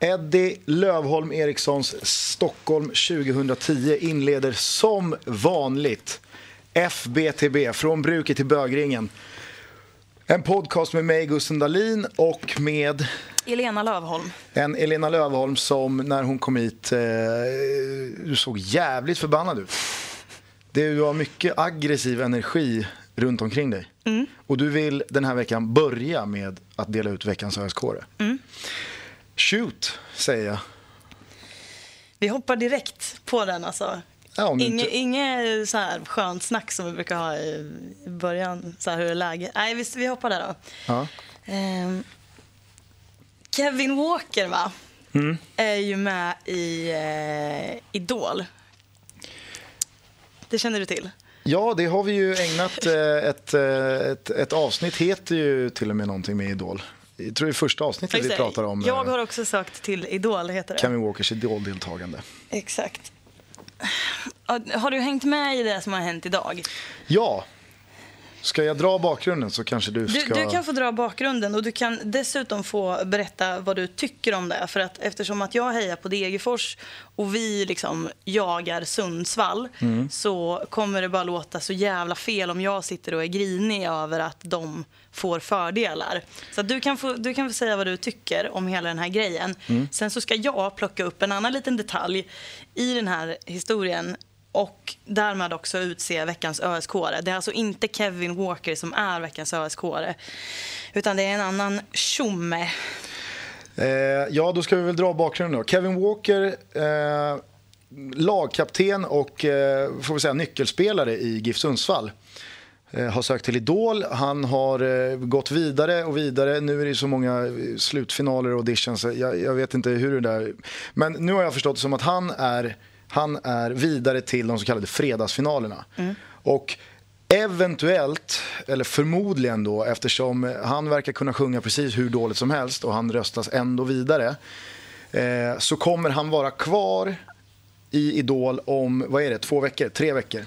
Eddie Lövholm Erikssons Stockholm 2010 inleder som vanligt FBTB, från bruket till bögringen. En podcast med mig, Gusten Dahlin, och med Elena Lövholm. en Elena Lövholm som när hon kom hit, eh, du såg jävligt förbannad ut. Du har mycket aggressiv energi runt omkring dig. Och du vill den här veckan börja med att dela ut veckans ösk Shoot, säger jag. Vi hoppar direkt på den alltså. Ja, Inge, Inget så här skönt snack som vi brukar ha i början. Så här, hur är läget? Nej, vi, vi hoppar där då. Ja. Ehm, Kevin Walker va? Mm. är ju med i eh, Idol. Det känner du till? Ja, det har vi ju ägnat eh, ett, eh, ett, ett avsnitt heter ju till och med någonting med Idol. Jag tror det är första avsnittet vi pratar om Jag eh, har också sökt till Idol, heter det. Kevin Walkers Idol-deltagande. Exakt. Har du hängt med i det som har hänt idag? Ja, ska jag dra bakgrunden så kanske du Du, ska... du kan få dra bakgrunden och du kan dessutom få berätta vad du tycker om det. För att eftersom att jag hejar på Degerfors och vi liksom jagar Sundsvall Mm. så kommer det bara låta så jävla fel om jag sitter och är grinig över att de får fördelar. Så du, kan få, du kan få säga vad du tycker om hela den här grejen. Mm. Sen så ska jag plocka upp en annan liten detalj i den här historien och därmed också utse veckans ÖSK-are. Det är alltså inte Kevin Walker som är veckans ösk utan det är en annan tjomme. Eh, ja, då ska vi väl dra bakgrunden då. Kevin Walker, eh, lagkapten och eh, får vi säga, nyckelspelare i GIF Sundsvall. Eh, har sökt till Idol, han har eh, gått vidare och vidare. Nu är det så många eh, slutfinaler och auditions, jag, jag vet inte hur det där... Men nu har jag förstått det som att han är, han är vidare till de så kallade fredagsfinalerna. Och Eventuellt, eller förmodligen då, eftersom han verkar kunna sjunga precis hur dåligt som helst och han röstas ändå vidare, eh, så kommer han vara kvar i Idol om, vad är det, två veckor, tre veckor.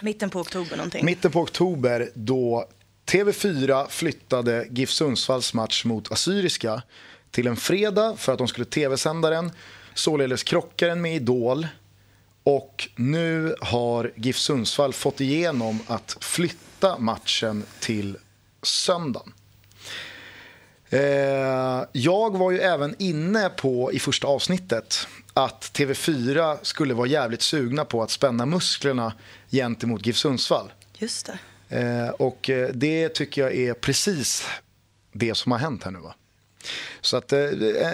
Mitten på oktober någonting. Mitten på oktober då TV4 flyttade GIF Sundsvalls match mot Assyriska till en fredag för att de skulle tv-sända den. Således krockar den med Idol. Och nu har GIF Sundsvall fått igenom att flytta matchen till söndagen. Eh, jag var ju även inne på i första avsnittet att TV4 skulle vara jävligt sugna på att spänna musklerna gentemot GIF Sundsvall. Just det. Eh, och eh, det tycker jag är precis det som har hänt här nu. Va? Så att eh,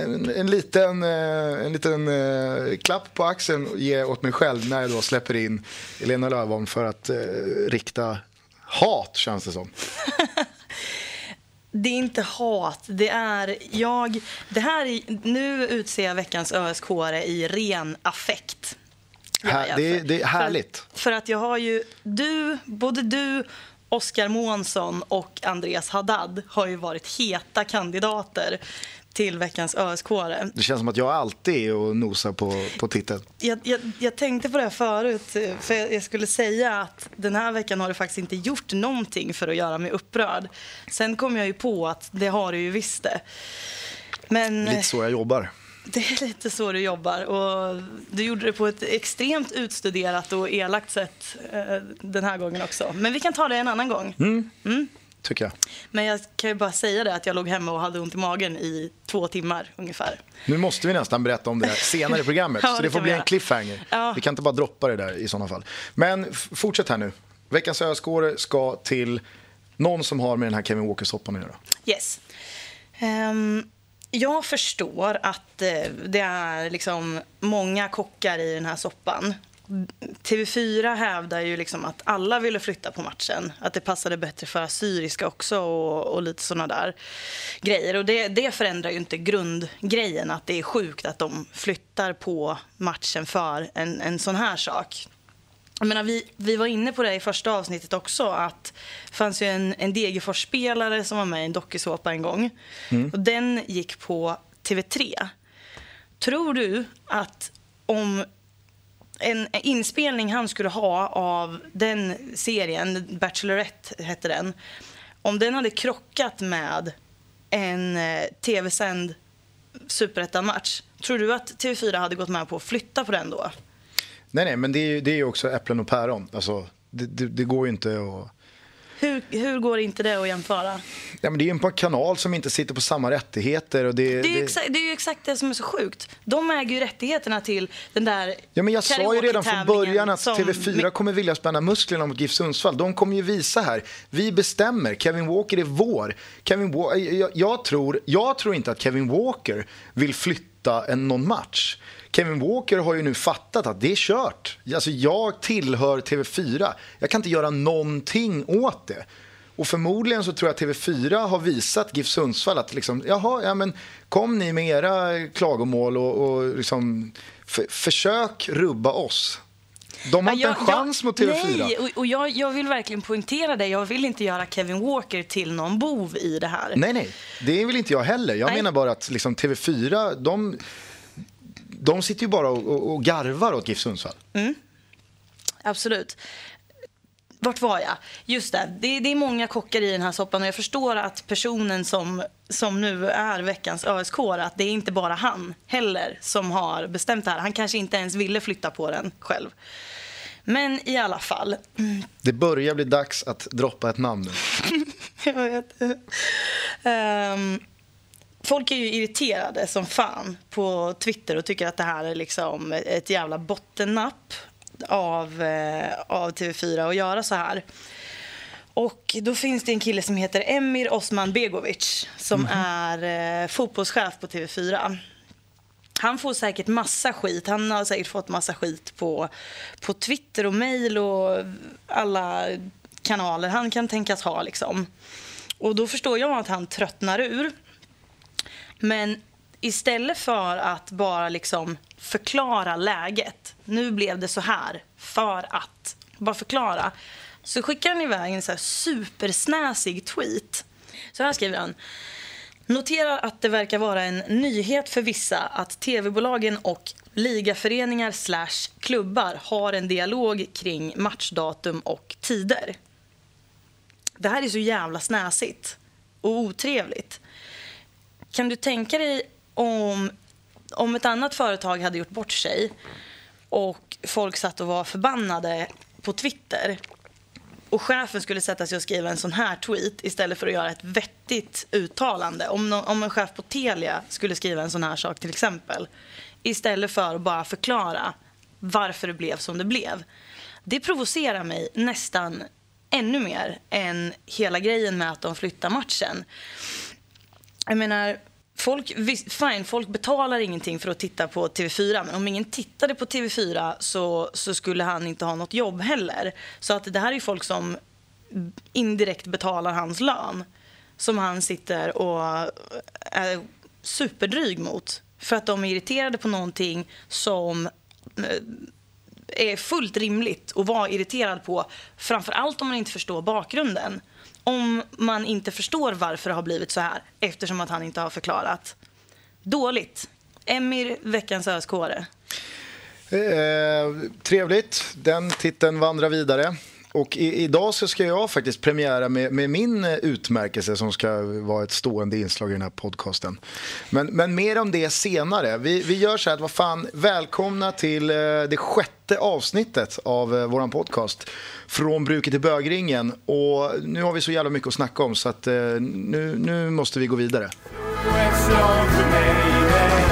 en, en liten, eh, en liten eh, klapp på axeln ger åt mig själv när jag då släpper in Elena Lövholm för att rikta hat känns det som. Det är inte hat, det är jag... Det här är, nu utser jag veckans ösk i ren affekt. Ja, Här- det är- det är härligt. För, för att jag har ju... Du, både du, Oskar Månsson och Andreas Haddad har ju varit heta kandidater till veckans ösk Det känns som att jag alltid är och nosar på, på titeln. jag, jag, jag tänkte på det här förut, för jag jag skulle säga att den här veckan har du faktiskt inte gjort någonting för att göra mig upprörd. Sen kom jag ju på att det har du ju visst det. Men Lite så jag jobbar. Det är lite så du jobbar och du gjorde det på ett extremt utstuderat och elakt sätt eh, den här gången också. Men vi kan ta det en annan gång. Tycker jag. Men jag kan ju bara säga det att jag låg hemma och hade ont i magen i två timmar ungefär. Nu måste vi nästan berätta om det senare i programmet. Ja, så det får bli en cliffhanger. Ja. Vi kan inte bara droppa det där i sådana fall. Men fortsätt här nu. Veckans öskåre ska till någon som har med den här Kevin Walker-soppan att göra. Yes. Ehm, jag förstår att eh, det är liksom många kockar i den här soppan. TV4 hävdar ju liksom att alla ville flytta på matchen. Att det passade bättre för Assyriska också och, och lite sådana där grejer. Och det, det förändrar ju inte grundgrejen att det är sjukt att de flyttar på matchen för en, en sån här sak jag menar, vi, vi var inne på det i första avsnittet också. att Det fanns ju en, en Degerfors-spelare som var med i en dokusåpa en gång. Och den gick på TV3. Tror du att om en inspelning han skulle ha av den serien, Bachelorette hette den, om den hade krockat med en eh, tv-sänd superettan-match, tror du att TV4 hade gått med på att flytta på den då? Nej, nej, men det är ju det är också äpplen och päron. Alltså, det, det, det går ju inte att... Hur, hur går inte det att jämföra? Ja, men det är ju en kanal som inte sitter på samma rättigheter. Och det, Det är, exakt, det är ju exakt det som är så sjukt. De äger ju rättigheterna till den där Ja, men jag sa ju redan från början att som- TV4 kommer vilja spänna musklerna mot GIF Sundsvall. De kommer ju visa här. Vi bestämmer. Kevin Walker är vår. Kevin Wa- jag, jag, tror, jag tror inte att Kevin Walker vill flytta en, någon match. Kevin Walker har ju nu fattat att det är kört. Alltså, jag tillhör TV4. Jag kan inte göra någonting åt det. Och förmodligen så tror jag att TV4 har visat GIF Sundsvall att liksom, jaha, ja, men kom ni med era klagomål och, och liksom, för, försök rubba oss. De har Ja, inte en chans jag- mot TV4. Nej, och, och jag, jag vill verkligen poängtera det. Jag vill inte göra Kevin Walker till någon bov i det här. Nej, nej, det vill inte jag heller. Jag Nej. menar bara att liksom, TV4, de, de sitter ju bara och, och, och garvar åt GIF Sundsvall. Absolut. Vart var jag? Just det, det, det är många kockar i den här soppan och jag förstår att personen som, som nu är veckans ÖSK, att det är inte bara han heller som har bestämt det här. Han kanske inte ens ville flytta på den själv. Men i alla fall. Det börjar bli dags att droppa ett namn nu. Jag vet. Ehm, folk är ju irriterade som fan på Twitter och tycker att det här är liksom ett jävla bottennapp av, eh, av TV4 att göra så här. Och då finns det en kille som heter Emir Osman Begovic som är eh, fotbollschef på TV4. Han får säkert massa skit. Han har säkert fått massa skit på, på Twitter och mail och alla kanaler han kan tänkas ha. Liksom. Och då förstår jag att han tröttnar ur. Men istället för att bara liksom förklara läget, nu blev det så här för att, bara förklara, så skickar han iväg en så här supersnäsig tweet. Så här skriver han. Noterar att det verkar vara en nyhet för vissa att tv-bolagen och ligaföreningar slash klubbar har en dialog kring matchdatum och tider. Det här är så jävla snäsigt och otrevligt. Kan du tänka dig om, om ett annat företag hade gjort bort sig och folk satt och var förbannade på Twitter och chefen skulle sätta sig och skriva en sån här tweet istället för att göra ett vettigt uttalande. Om, nå- om en chef på Telia skulle skriva en sån här sak till exempel istället för att bara förklara varför det blev som det blev. Det provocerar mig nästan ännu mer än hela grejen med att de flyttar matchen. Jag menar, folk, fine, folk betalar ingenting för att titta på TV4 men om ingen tittade på TV4 så, så skulle han inte ha något jobb heller. Så att det här är folk som indirekt betalar hans lön som han sitter och är superdryg mot för att de är irriterade på någonting som eh, är fullt rimligt att vara irriterad på. Framför allt om man inte förstår bakgrunden. Om man inte förstår varför det har blivit så här eftersom att han inte har förklarat. Dåligt. Emir, veckans ösk Eh, trevligt. Den titeln vandrar vidare. Och i, idag så ska jag faktiskt premiära med, med min eh, utmärkelse som ska vara ett stående inslag i den här podcasten. Men, men mer om det senare. Vi, vi gör så här att vad fan, välkomna till eh, det sjätte avsnittet av eh, våran podcast. Från bruket till bögringen. Och nu har vi så jävla mycket att snacka om så att nu, nu måste vi gå vidare. Slå ett slag för mig med.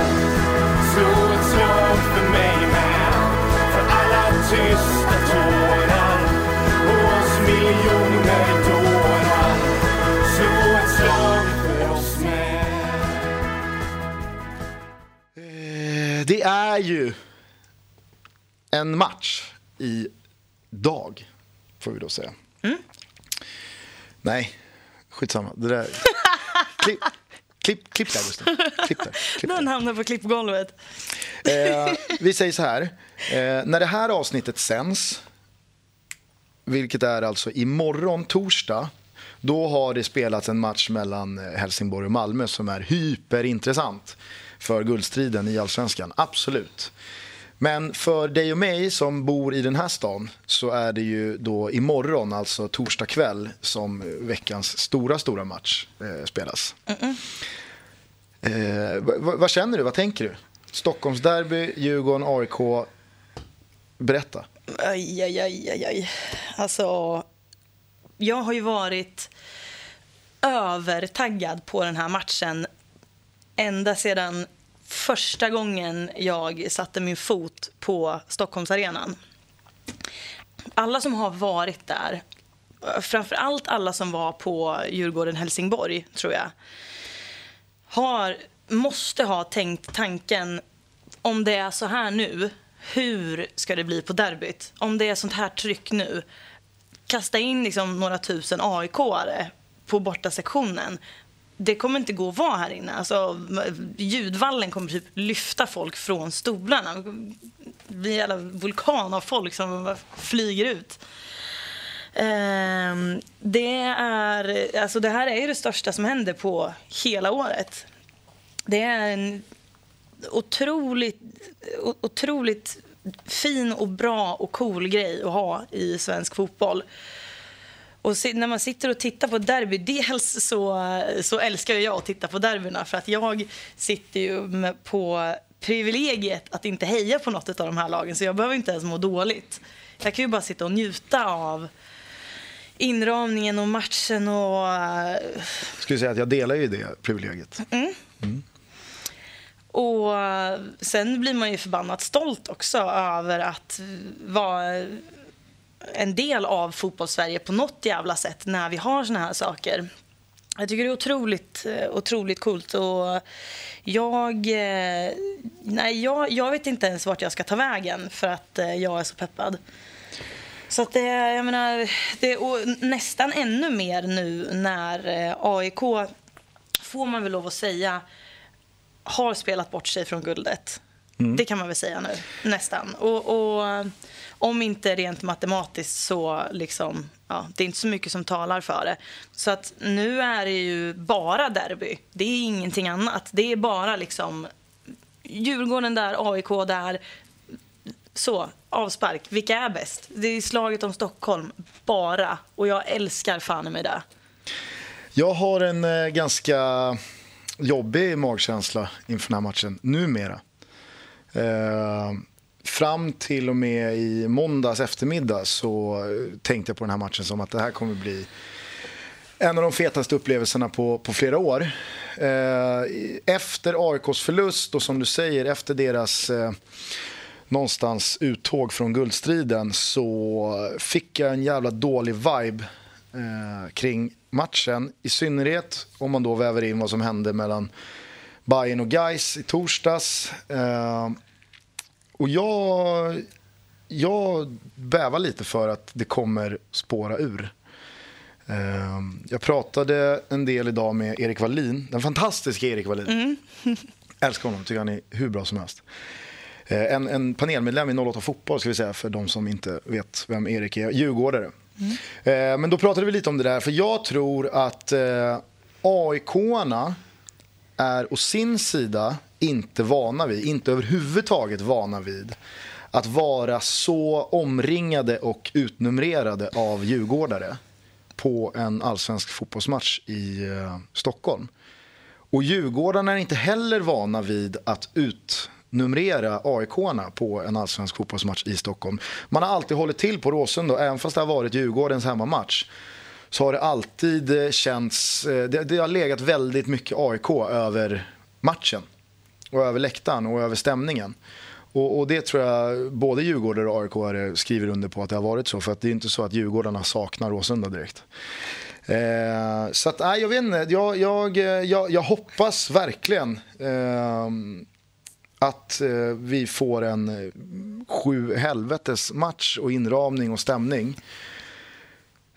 Slå ett slag för mig man. För alla tysta är ju en match i dag, får vi då säga. Nej, skitsamma. Det där... Klipp, klipp, klipp där, Gustav. Klipp där. Klipp Den där. hamnar på klippgolvet. Eh, vi säger så här. Eh, när det här avsnittet sänds vilket är alltså imorgon torsdag, då har det spelats en match mellan eh, Helsingborg och Malmö som är hyperintressant för guldstriden i allsvenskan. Absolut. Men för dig och mig som bor i den här stan så är det ju då imorgon, alltså torsdag kväll, som veckans stora, stora match eh, spelas. Eh, vad, vad känner du? Vad tänker du? Stockholmsderby, Djurgården, AIK. Berätta. Aj, aj, aj, aj, aj. Alltså, jag har ju varit övertaggad på den här matchen ända sedan första gången jag satte min fot på Stockholmsarenan. Alla som har varit där, framför allt alla som var på Djurgården-Helsingborg, tror jag, har, måste ha tänkt tanken om det är så här nu, hur ska det bli på derbyt? Om det är sånt här tryck nu, kasta in liksom några tusen AIK-are på bortasektionen. Det kommer inte gå att vara här inne. Alltså, ljudvallen kommer typ lyfta folk från stolarna. Det blir en jävla vulkan av folk som flyger ut. Ehm, det, är, alltså det här är ju det största som händer på hela året. Det är en otroligt, otroligt fin och bra och cool grej att ha i svensk fotboll. Och när man sitter och tittar på derby, dels så, så älskar jag att titta på derbyna för att jag sitter ju på privilegiet att inte heja på något av de här lagen så jag behöver inte ens må dåligt. Jag kan ju bara sitta och njuta av inramningen och matchen och... Jag skulle säga att jag delar ju det privilegiet. Mm. Mm. Och sen blir man ju förbannat stolt också över att vara en del av fotbollssverige på något jävla sätt när vi har såna här saker. Jag tycker det är otroligt, eh, otroligt coolt. Och jag, eh, nej, jag, jag vet inte ens vart jag ska ta vägen för att eh, jag är så peppad. Så att det, jag menar, det är nästan ännu mer nu när AIK, får man väl lov att säga, har spelat bort sig från guldet. Mm. Det kan man väl säga nu, nästan. Och, och, om inte rent matematiskt så liksom, ja, det är inte så mycket som talar för det. Så att nu är det ju bara derby. Det är ingenting annat. Det är bara liksom Djurgården där, AIK där. Så, avspark. Vilka är bäst? Det är slaget om Stockholm, bara. Och jag älskar fan med det. Jag har en eh, ganska jobbig magkänsla inför den här matchen, numera. Eh, fram till och med i måndags eftermiddag så tänkte jag på den här matchen som att det här kommer bli en av de fetaste upplevelserna på, på flera år. Eh, efter AIKs förlust och som du säger efter deras eh, någonstans uttåg från guldstriden så fick jag en jävla dålig vibe eh, kring matchen. I synnerhet om man då väver in vad som hände mellan Bayern och Geis i torsdags. Eh, och jag, jag bävar lite för att det kommer spåra ur. Eh, jag pratade en del idag med Erik Wallin, den fantastiska Erik Wallin. Mm. Älskar honom, tycker han är hur bra som helst. Eh, en, en panelmedlem i 08 Fotboll, ska vi säga, för de som inte vet vem Erik är. Djurgårdare. Mm. Men då pratade vi lite om det där, för jag tror att eh, AIK-arna är å sin sida inte vana vid, inte överhuvudtaget vana vid att vara så omringade och utnumrerade av djurgårdare på en allsvensk fotbollsmatch i eh, Stockholm. Och Djurgårdarna är inte heller vana vid att utnumrera AIK på en allsvensk fotbollsmatch i Stockholm. Man har alltid hållit till på Råsunda, även fast det har varit Djurgårdens hemmamatch så har det alltid eh, känts, eh, det, det har legat väldigt mycket AIK över matchen och över läktaren och över stämningen. Och, och, det tror jag både Djurgårdare och AIK skriver under på att det har varit så. För att det är inte så att Djurgårdarna saknar Råsunda direkt. Eh, så att, nej, jag vet inte. Jag, jag, jag, jag hoppas verkligen eh, att eh, vi får en eh, sju helvetes match och inramning och stämning.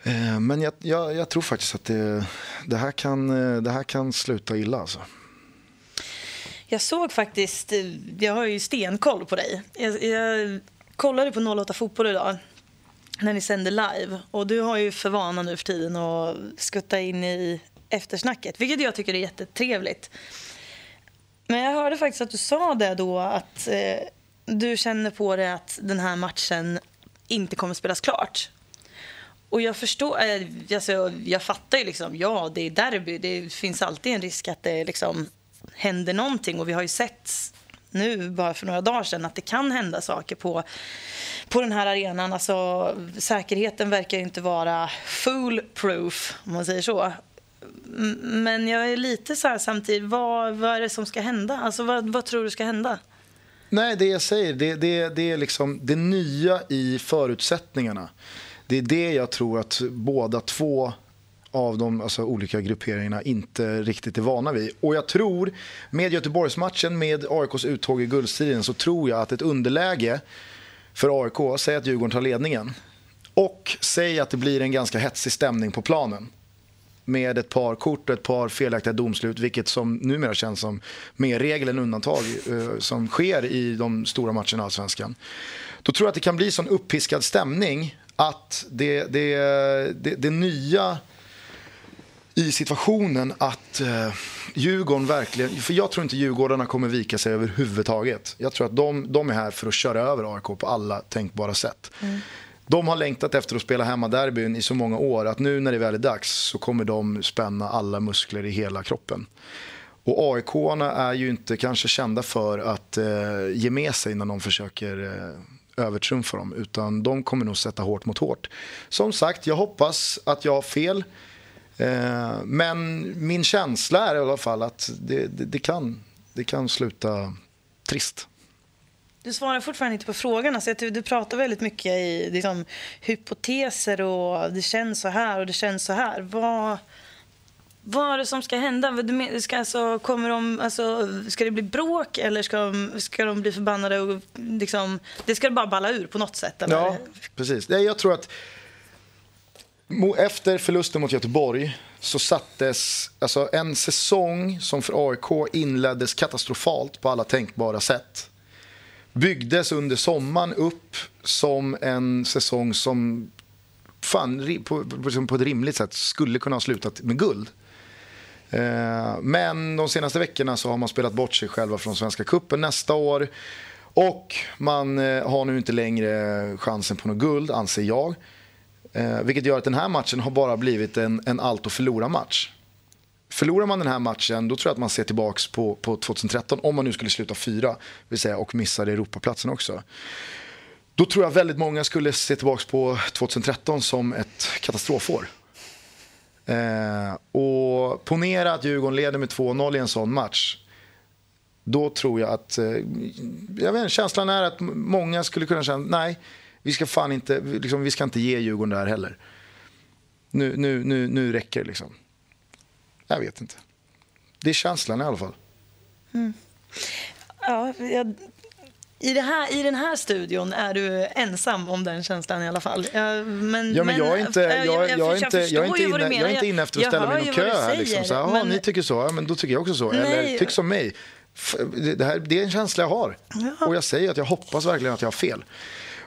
Eh, men jag, jag, jag, tror faktiskt att det, det, här kan, eh, det här kan sluta illa. Alltså. Jag såg faktiskt, eh, jag har ju stenkoll på dig. Jag, jag kollade på 08 Fotboll idag. när ni sände live. Och du har ju för vana nu för tiden att skutta in i eftersnacket, vilket jag tycker är jättetrevligt. Men jag hörde faktiskt att du sa det då, att eh, du känner på dig att den här matchen inte kommer spelas klart. Och jag förstår, eh, alltså, jag fattar ju liksom, ja det är derby, det finns alltid en risk att det liksom händer någonting och vi har ju sett nu bara för några dagar sedan att det kan hända saker på, på den här arenan. Alltså, säkerheten verkar ju inte vara foolproof om man säger så. Men jag är lite så här samtidigt, vad, vad är det som ska hända? Alltså vad, vad tror du ska hända? Nej, det jag säger, det, det, det är liksom det nya i förutsättningarna. Det är det jag tror att båda två av de alltså, olika grupperingarna inte riktigt är vana vid. Och jag tror, med Göteborgsmatchen, med AIKs uttåg i guldstriden, så tror jag att ett underläge för AIK, säg att Djurgården tar ledningen, och säg att det blir en ganska hetsig stämning på planen med ett par kort och ett par felaktiga domslut, vilket som numera känns som mer regel än undantag eh, som sker i de stora matcherna i Allsvenskan. Då tror jag att det kan bli sån uppiskad stämning att det, det, det, det nya i situationen att eh, Djurgården verkligen, för jag tror inte Djurgårdarna kommer vika sig överhuvudtaget. Jag tror att de, de är här för att köra över AIK på alla tänkbara sätt. De har längtat efter att spela hemma derbyn i så många år att nu när det väl är dags så kommer de spänna alla muskler i hela kroppen. Och aik är ju inte kanske kända för att eh, ge med sig när de försöker eh, övertrumfa dem. Utan de kommer nog sätta hårt mot hårt. Som sagt, jag hoppas att jag har fel. Eh, men min känsla är i alla fall att det, det, det, kan, det kan sluta trist. Du svarar fortfarande inte på frågan. Alltså, du, du pratar väldigt mycket i liksom, hypoteser och det känns så här och det känns så här. Vad, vad är det som ska hända? Du Ska, alltså, kommer de, alltså, ska det bli bråk eller ska de, ska de bli förbannade? Och, liksom, det ska bara balla ur på något sätt? Eller? Ja, precis. Jag tror att efter förlusten mot Göteborg så sattes alltså en säsong som för AIK inleddes katastrofalt på alla tänkbara sätt. Byggdes under sommaren upp som en säsong som fan, på, på, på ett rimligt sätt skulle kunna ha slutat med guld. Eh, Men de senaste veckorna så har man spelat bort sig själva från Svenska Cupen nästa år. Och man eh, har nu inte längre chansen på något guld, anser jag. Eh, vilket gör att den här matchen har bara blivit en, en allt och förlora-match. Förlorar man den här matchen, då tror jag att man ser tillbaka på, på 2013, om man nu skulle sluta fyra, vill säga, och missar Europaplatsen också. Då tror jag väldigt många skulle se tillbaka på 2013 som ett katastrofår. Eh, och ponera att Djurgården leder med 2-0 i en sån match. Då tror jag att, eh, jag vet inte, känslan är att många skulle kunna känna, nej, vi ska fan inte, liksom, vi ska inte ge Djurgården det här heller. Nu, nu, nu, nu räcker det liksom. Jag vet inte. Det är känslan i alla fall. Ja, jag, i, här, I den här studion är du ensam om den känslan i alla fall. Ja, men, Ja, men jag är inte, jag, jag, är inte, förstår jag är inte inne, jag är inte inne efter att Jag ställa mig i någon kö här. Liksom. Så här, "Jaha, men- Ni tycker så, ja, men då tycker jag också så. Nej. Eller tyck som mig. Det, här, det är en känsla jag har. Och jag säger att jag hoppas verkligen att jag har fel.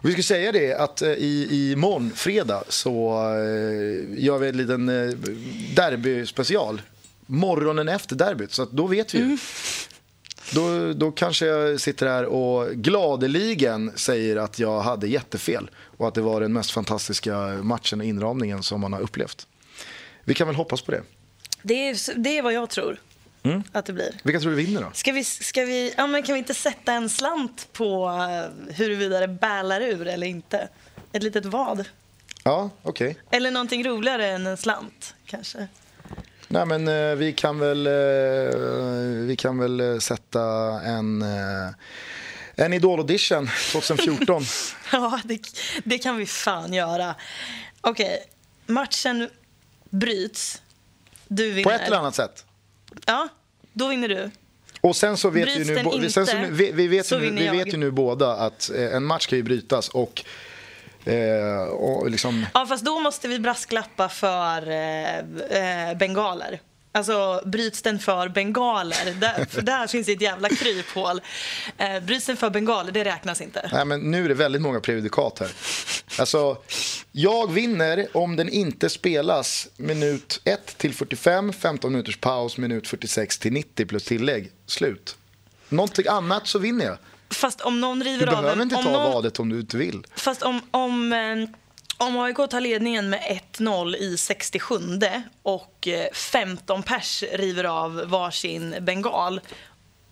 Vi ska säga det att eh, i, i morgon, fredag, så eh, gör vi en liten eh, derby-special. Morgonen efter derbyt, så då vet vi ju. Då, då kanske jag sitter här och gladeligen säger att jag hade jättefel och att det var den mest fantastiska matchen och inramningen som man har upplevt. Vi kan väl hoppas på det. Det är, det är vad jag tror Mm. att det blir. Vilka tror du vinner då? Ska vi, ska vi, ja, men kan vi inte sätta en slant på uh, huruvida det bällar ur eller inte? Ett litet vad? Ja, okej. Eller någonting roligare än en slant, kanske? Nej men eh, vi kan väl, eh, vi kan väl eh, sätta en, eh, en Idol-audition 2014. Ja, det, det kan vi fan göra. Okej, matchen bryts. Du vinner. På ett eller annat sätt. Ja, då vinner du. Och sen så vet Bryts vi nu, inte, sen så vi, vi, vet så ju nu, vi vet ju nu båda att eh, en match kan ju brytas och, eh, liksom, Ja, fast då måste vi brasklappa för eh, eh, bengaler. Alltså, bryts den för bengaler? Där, där finns ett jävla kryphål. Eh, bryts den för bengaler, det räknas inte. nej men nu är det väldigt många prejudikat här. Alltså, jag vinner om den inte spelas minut 1 till 45, 15 minuters paus, minut 46 till 90 plus tillägg. Slut. Någonting annat så vinner jag. Fast om någon Du river av behöver en... inte ta någon, vadet om du inte vill. Fast om, om, eh, om AIK tar ledningen med 1-0 i 67 och eh, 15 pers river av varsin bengal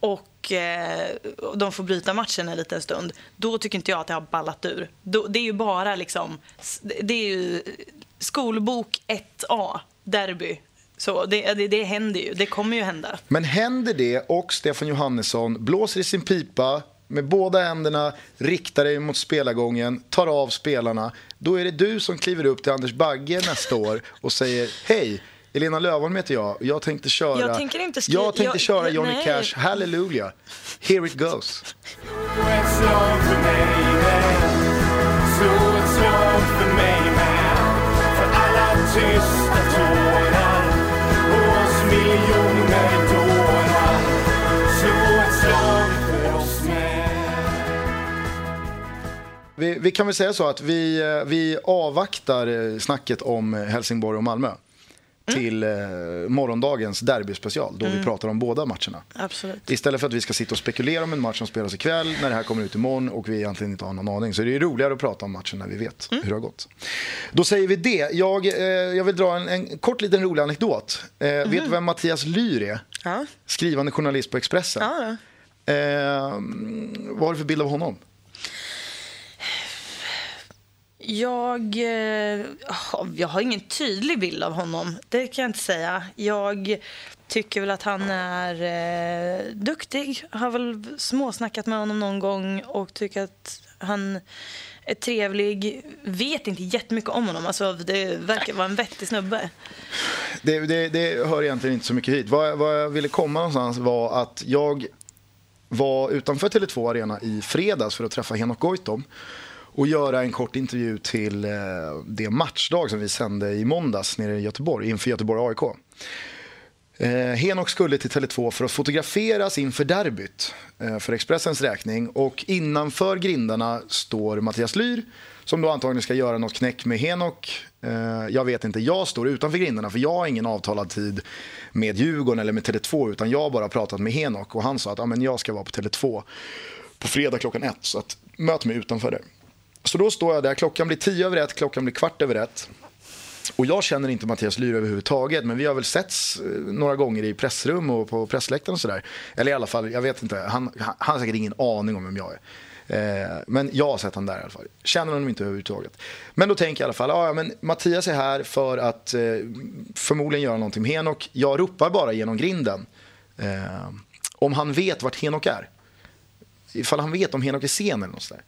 och eh, de får bryta matchen en liten stund, då tycker inte jag att det har ballat ur. Då, det är ju bara liksom, det är ju skolbok 1A, derby. Så det, det, det händer ju, det kommer ju hända. Men händer det och Stefan Johannesson blåser i sin pipa med båda händerna, riktar dig mot spelargången, tar av spelarna. Då är det du som kliver upp till Anders Bagge nästa år och säger Hej, Elena Lövholm heter jag. Jag tänkte köra, Jag tänker inte skri- jag tänkte jag- köra Johnny nej. Cash, Hallelujah. Here it goes. Slå ett slag för mig med. För alla tysta Vi, vi kan väl säga så att vi, eh, vi avvaktar eh, snacket om Helsingborg och Malmö till eh, morgondagens derbyspecial då vi pratar om båda matcherna. Absolut. Istället för att vi ska sitta och spekulera om en match som spelas ikväll när det här kommer ut imorgon och vi egentligen inte har någon aning. Så det är roligare att prata om matchen när vi vet hur det har gått. Då säger vi det. Jag, eh, jag vill dra en, en kort liten rolig anekdot. Eh, Vet du vem Mattias Lyr är? Ja. Skrivande journalist på Expressen. Ja, Eh, vad har du för bild av honom? Jag, eh, jag har ingen tydlig bild av honom, det kan jag inte säga. Jag tycker väl att han är eh, duktig. Har väl småsnackat med honom någon gång och tycker att han är trevlig. Vet inte jättemycket om honom. Alltså, det verkar vara en vettig snubbe. Det, det, det hör egentligen inte så mycket hit. Vad, vad jag ville komma någonstans var att jag var utanför Tele2 Arena i fredags för att träffa Henok Goitom och göra en kort intervju till eh, det matchdag som vi sände i måndags nere i Göteborg inför Göteborg AIK. Eh, Henok skulle till Tele2 för att fotograferas inför derbyt eh, för Expressens räkning och innanför grindarna står Mattias Lyr som då antagligen ska göra något knäck med Henok. Eh, jag vet inte, jag står utanför grindarna för jag har ingen avtalad tid med Djurgården eller med Tele2 utan jag har bara pratat med Henok och han sa att ah, men jag ska vara på Tele2 på fredag klockan ett så att möt mig utanför där. Så då står jag där, klockan blir tio över ett, klockan blir kvart över ett. Och jag känner inte Mattias Lyr överhuvudtaget, men vi har väl setts eh, några gånger i pressrum och på pressläktaren och sådär. Eller i alla fall, jag vet inte, han, han, han har säkert ingen aning om vem jag är. Eh, men jag har sett honom där i alla fall. Känner honom inte överhuvudtaget. Men då tänker jag i alla fall, ah, ja men Mattias är här för att eh, förmodligen göra någonting med Henok. Jag ropar bara genom grinden. Eh, om han vet vart Henok är. Ifall han vet om Henok är sen eller något sådär.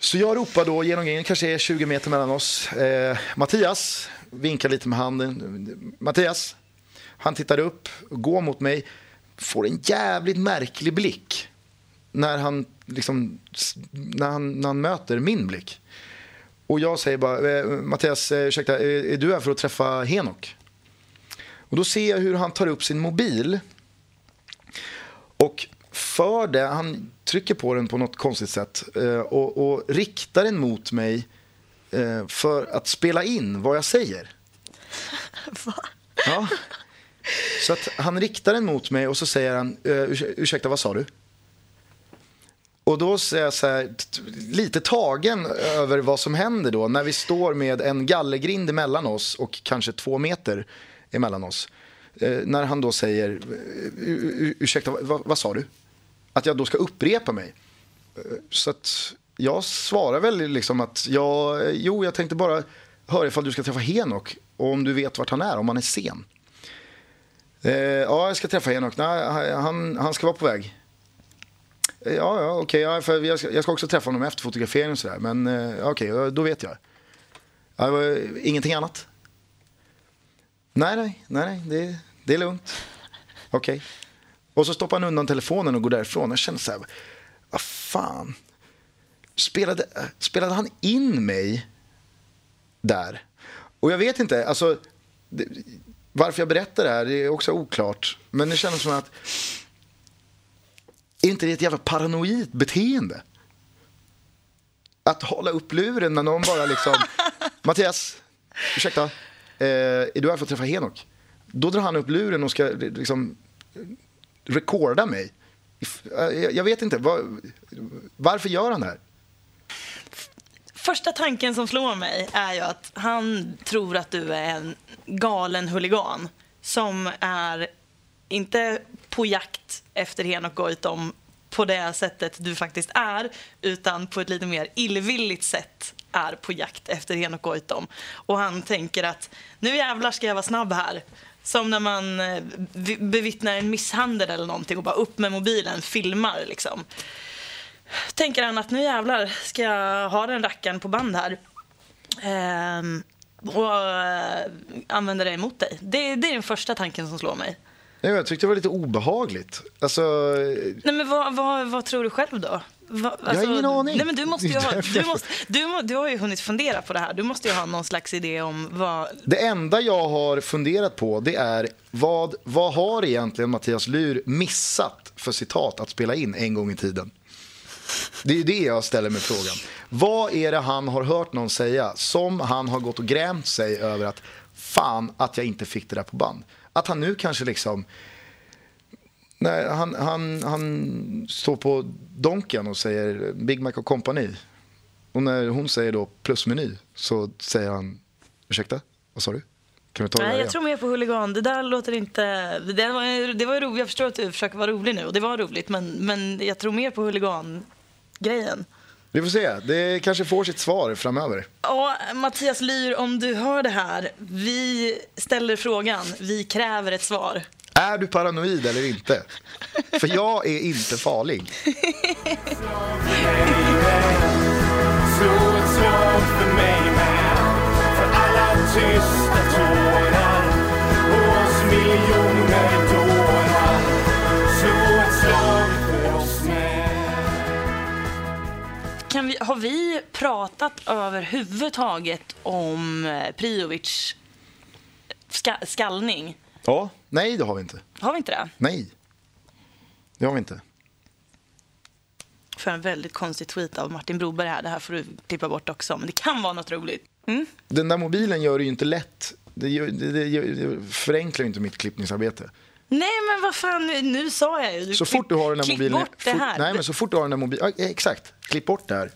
Så jag ropar då genom grinden, kanske är 20 meter mellan oss. Eh, Mattias, vinkar lite med handen. Mattias, han tittar upp, går mot mig, får en jävligt märklig blick när han, liksom, när han, när han möter min blick. Och jag säger bara, eh, Mattias, eh, ursäkta, är, är du här för att träffa Henok? Och då ser jag hur han tar upp sin mobil och för det, han trycker på den på något konstigt sätt eh, och, och riktar den mot mig eh, för att spela in vad jag säger. Ja. Så att han riktar den mot mig och så säger han, eh, "Urs- ursäkta vad sa du? Och då säger jag så här, lite tagen över vad som händer då när vi står med en gallergrind emellan oss och kanske två meter emellan oss. Eh, när han då säger, "U- u- ursäkta vad, vad sa du? Att jag då ska upprepa mig. Eh, så att jag svarar väl liksom att jag, eh, jo jag tänkte bara höra ifall du ska träffa Henok och om du vet vart han är, om han är sen. Eh, ja, jag ska träffa Henok. Nej, han, han ska vara på väg. Eh, Ja, ja okej. ja, för jag, ska, jag ska också träffa honom efter fotograferingen och sådär. Men eh, okej, okay, då vet jag. Ja, eh, ingenting annat? Nej, nej, nej, nej det, det är lugnt. Okej. Och så stoppar han undan telefonen och går därifrån. Jag känner så här, vad fan. Spelade, spelade han in mig där? Och jag vet inte, alltså. Det, varför jag berättar det här det är också oklart. Men det känns som att är inte det ett jävla paranoid beteende? att hålla upp luren när någon bara liksom... Mattias, ursäkta, eh, är du här för att träffa Henok? Då drar han upp luren och ska liksom rekorda mig. Eh, jag, jag vet inte, var, varför gör han det här? Första tanken som slår mig är ju att han tror att du är en galen huligan som är inte på jakt efter Henok Goitom på det sättet du faktiskt är utan på ett lite mer illvilligt sätt är på jakt efter Henok Goitom. Och han tänker att nu jävlar ska jag vara snabb här. Som när man eh, bevittnar en misshandel eller någonting och bara upp med mobilen, filmar liksom. Tänker han att nu jävlar ska jag ha den rackaren på band här. Ehm, och äh, använda det emot dig. Det, det är den första tanken som slår mig. Nej, jag tyckte det var lite obehagligt. Alltså... Nej, men vad, vad, vad tror du själv då? Va, alltså, jag har ingen alltså, aning. Nej, men du, måste ha, du, måste, du, du har ju hunnit fundera på det här. Du måste ju ha någon slags idé om vad... Det enda jag har funderat på det är vad, vad har egentligen Mattias Lur missat för citat att spela in en gång i tiden? Det är det jag ställer mig frågan. Vad är det han har hört någon säga som han har gått och grämt sig över att fan att jag inte fick det där på band? Att han nu kanske liksom... Nej, han, han, han står på Donken och säger Big Mac och Company. Och när hon säger då plusmeny så säger han ursäkta, vad sa du? Kan du ta Nej, jag tror mer på huligan. Det där låter inte... Det var, det var roligt. Jag förstår att du försöker vara rolig nu och det var roligt men, men jag tror mer på huligan-grejen. Vi får se. Det kanske får sitt svar framöver. Och Mattias Lyr, om du hör det här. Vi ställer frågan. Vi kräver ett svar. Är du paranoid eller inte? För jag är inte farlig. Kan vi, Har vi pratat överhuvudtaget om eh, Priovic ska, skallning? Ja, nej det har vi inte. Har vi inte det? Nej, det har vi inte. För en väldigt konstig tweet av Martin Broberg här. Det här får du klippa bort också, men det kan vara något roligt. Mm? Den där mobilen gör det ju inte lätt. Det, gör, det, det, det förenklar ju inte mitt klippningsarbete. Nej, men vad fan, nu sa jag ju. Så fort du har den här klipp mobilen... bort det här. nej, men så fort du har den här mobilen... Ja, exakt, klipp bort det här.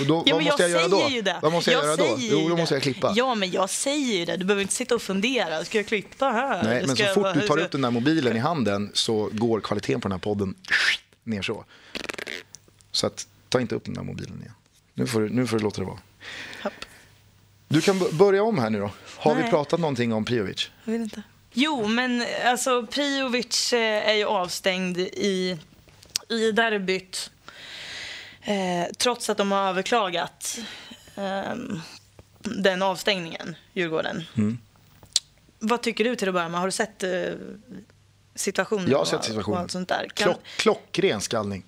Och då, ja, vad måste jag, jag göra då? Ju det. Vad måste jag, jag göra då? Jo, då måste jag klippa. Ja, men jag säger ju det. Du behöver inte sitta och fundera. Ska jag klippa här? Nej, men så fort jag... du tar upp den där mobilen i handen så går kvaliteten på den här podden ner så. Så att, ta inte upp den där mobilen igen. Nu får du, nu får du låta det vara. Hopp. Du kan börja om här nu då. Har Nej. vi pratat någonting om Priovic? Jag vet inte. Jo, men alltså Priovic eh, är ju avstängd i, i derbyt Eh, trots att de har överklagat eh, den avstängningen, Djurgården. Mm. Vad tycker du till att börja med? Har du sett eh, situationen? Jag har sett situationen. Och sånt där? Kan... Klock, klockren skallning.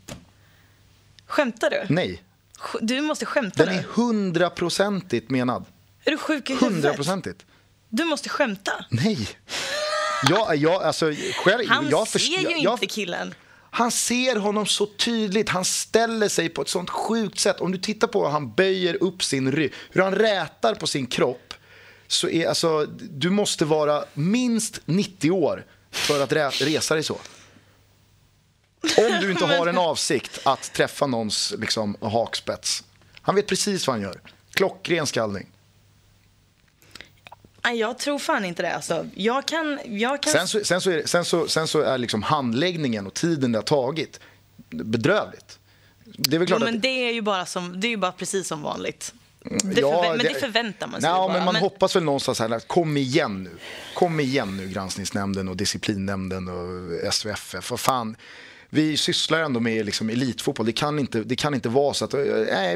Skämtar du? Nej. Du måste skämta Den är hundraprocentigt menad. Är du sjuk i huvudet? Hundraprocentigt. Du måste skämta. Nej. Jag, jag, alltså, själv, Han jag ser ju jag, inte killen. Han ser honom så tydligt. Han ställer sig på ett sånt sjukt sätt. Om du tittar på hur han böjer upp sin rygg, hur han rätar på sin kropp. Så är, alltså, du måste vara minst 90 år för att resa dig så. Om du inte har en avsikt att träffa någons liksom, hakspets. Han vet precis vad han gör. Klockren skallning. Jag tror fan inte det. Alltså, jag kan, jag kan... Sen, så, sen, så är, sen, så, sen så är liksom handläggningen och tiden det har tagit bedrövligt. Det är jo, men att... det är ju bara, som, det är ju bara precis som vanligt. Det ja, förvä- men det förväntar man sig ja, bara. Men man men... hoppas väl någonstans här, kom igen nu. Kom igen nu, granskningsnämnden och disciplinnämnden och SVFF. Vad fan. Vi sysslar ändå med liksom elitfotboll. Det kan, inte, det kan inte vara så att äh,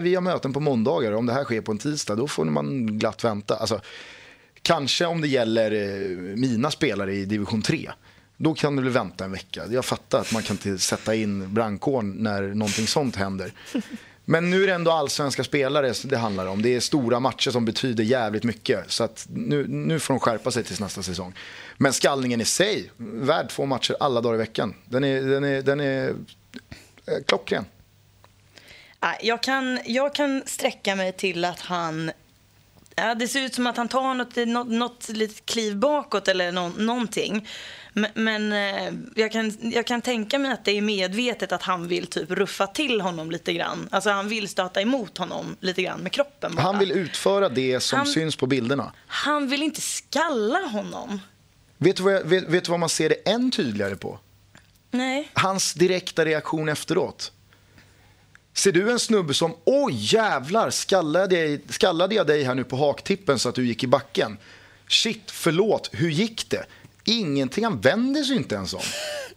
vi har möten på måndagar. Om det här sker på en tisdag, då får man glatt vänta. Alltså, Kanske om det gäller eh, mina spelare i division 3. Då kan du väl vänta en vecka. Jag fattar att man kan inte sätta in brandkåren när någonting sånt händer. Men nu är det ändå allsvenska spelare det handlar om. Det är stora matcher som betyder jävligt mycket. Så att nu, nu får de skärpa sig tills nästa säsong. Men skallningen i sig, värd två matcher alla dagar i veckan. Den är, den är, den är eh, klockren. Jag kan, jag kan sträcka mig till att han... Ja, det ser ut som att han tar något, något, något litet kliv bakåt eller nå, någonting. Men, men eh, jag, kan, jag kan tänka mig att det är medvetet att han vill typ ruffa till honom lite grann. Alltså han vill stöta emot honom lite grann med kroppen bara. Han vill utföra det som Han- syns på bilderna. Han vill inte skalla honom. Vet du, vad jag, vet, vet du vad man ser det än tydligare på? Nej. Hans direkta reaktion efteråt. Ser du en snubbe som oj jävlar skallade jag, skallade jag dig här nu på haktippen så att du gick i backen? Shit, förlåt, hur gick det? Ingenting, han vänder sig inte ens om.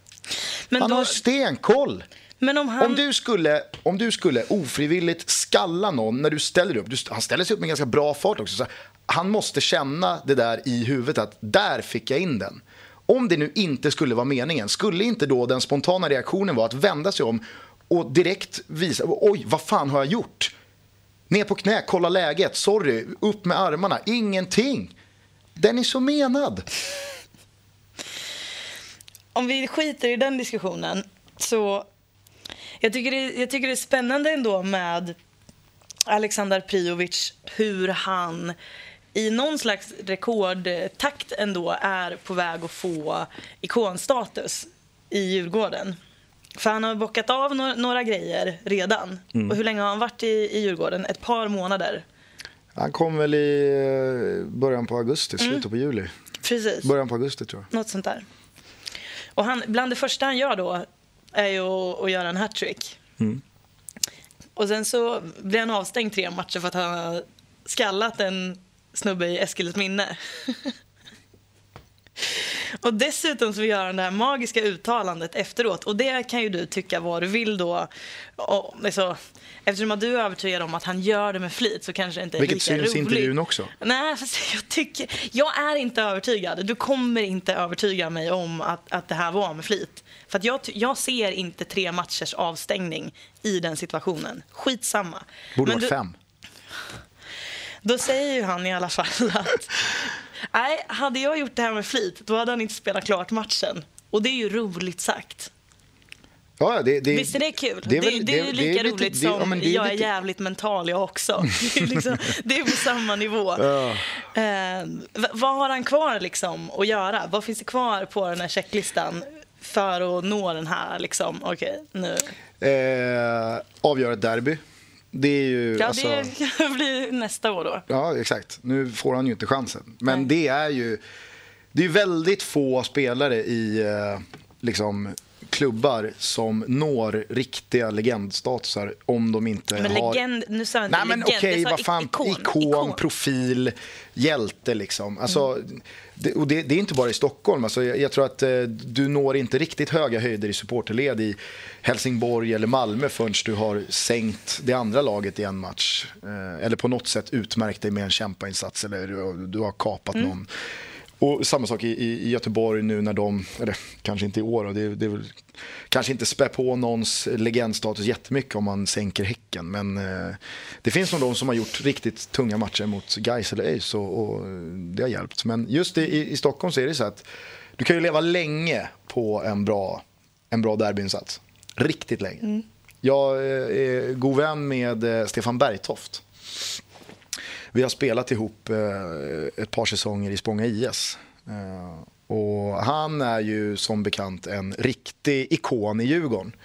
Men, Han då, har stenkoll. men om han... Om du, skulle, om du skulle ofrivilligt skalla någon när du ställer upp, du, han ställer sig upp med ganska bra fart också, så han måste känna det där i huvudet att där fick jag in den. Om det nu inte skulle vara meningen, skulle inte då den spontana reaktionen vara att vända sig om och direkt visa, oj vad fan har jag gjort? Ner på knä, kolla läget, sorry, upp med armarna, ingenting. Den är så menad. om vi skiter i den diskussionen så jag tycker, det, jag tycker det är spännande ändå med Alexander Priovic hur han i någon slags rekordtakt ändå är på väg att få ikonstatus i Djurgården. För han har bockat av några, några grejer redan. Och hur länge har han varit i, i Djurgården? Ett par månader. Han kom väl i eh, början på augusti, slutet på juli. Precis. Början på augusti tror jag. Något sånt där. Och han, bland det första han gör då är ju att, att göra en hattrick. Och sen så blir han avstängd tre matcher för att han har skallat en snubbe i Eskils minne. och dessutom så gör han det här magiska uttalandet efteråt. Och det kan ju du tycka vad du vill då. Och, alltså, eftersom att du är övertygad om att han gör det med flit så kanske det inte är Vilket lika syns i roligt. intervjun också. Nej, fast jag, tycker, jag är inte övertygad. Du kommer inte övertyga mig om att, att det här var med flit. För att jag, jag ser inte tre matchers avstängning i den situationen. Skitsamma. Borde Men vara du- fem. Då säger ju han i alla fall att nej, hade jag gjort det här med flit då hade han inte spelat klart matchen. Och det är ju roligt sagt. Ja, ja, det, det, Visst är det kul? det är väl- det är ju det är lika lite- roligt som ja, är jag är lite- jävligt mental jag också. Det är, liksom, det är på samma nivå. Eh, v- vad har han kvar liksom att göra? Vad finns det kvar på den här checklistan för att nå den här liksom, okej nu. Eh, avgöra ett derby. Det är ju... Ja, alltså, det kan bli nästa år då. ja, exakt. Nu får han ju inte chansen. Men Nej. det är ju... Det är väldigt få spelare i eh, liksom, klubbar som når riktiga legendstatusar om de inte Men har... legend, nu sa jag inte Nej men legend, okej, jag sa vad fan, ikon, ikon, ikon. profil, hjälte liksom. Alltså, det, och det, det är inte bara i Stockholm. Alltså, jag, jag tror att eh, du når inte riktigt höga höjder i supporterled i Helsingborg eller Malmö förrän du har sänkt det andra laget i en match. Eh, eller på något sätt utmärkt dig med en kämpainsats eller du, du har kapat någon. Och samma sak i, i Göteborg nu när de, eller kanske inte i år, det, det väl, kanske inte spär på någons legendstatus jättemycket om man sänker Häcken. Men eh, det finns nog de som har gjort riktigt tunga matcher mot Gais eller ÖIS och, och det har hjälpt. Men just i, i Stockholm så är det så att du kan ju leva länge på en bra, en bra derbyinsats. Riktigt länge. Jag eh, är god vän med eh, Stefan Bergtoft. Vi har spelat ihop eh, ett par säsonger i Spånga IS. Eh, och han är ju som bekant en riktig ikon i Djurgården.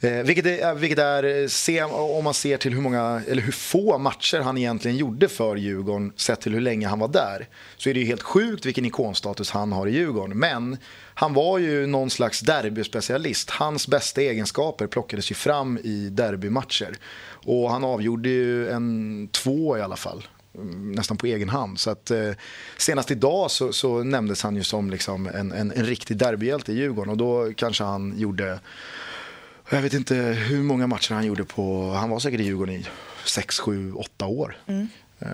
Eh, vilket är, eh, vilket är eh, se, om man ser till hur, många, eller hur få matcher han egentligen gjorde för Djurgården sett till hur länge han var där. Så är det ju helt sjukt vilken ikonstatus han har i Djurgården. Men han var ju någon slags derbyspecialist. Hans bästa egenskaper plockades ju fram i derbymatcher. Och han avgjorde ju en två i alla fall mm, nästan på egen hand. Så att, eh, senast idag så, så nämndes han ju som liksom en, en, en riktig derbyhjälte i Djurgården och då kanske han gjorde jag vet inte hur många matcher han gjorde på, han var säkert i Djurgården i 6, 7, 8 år. Eh,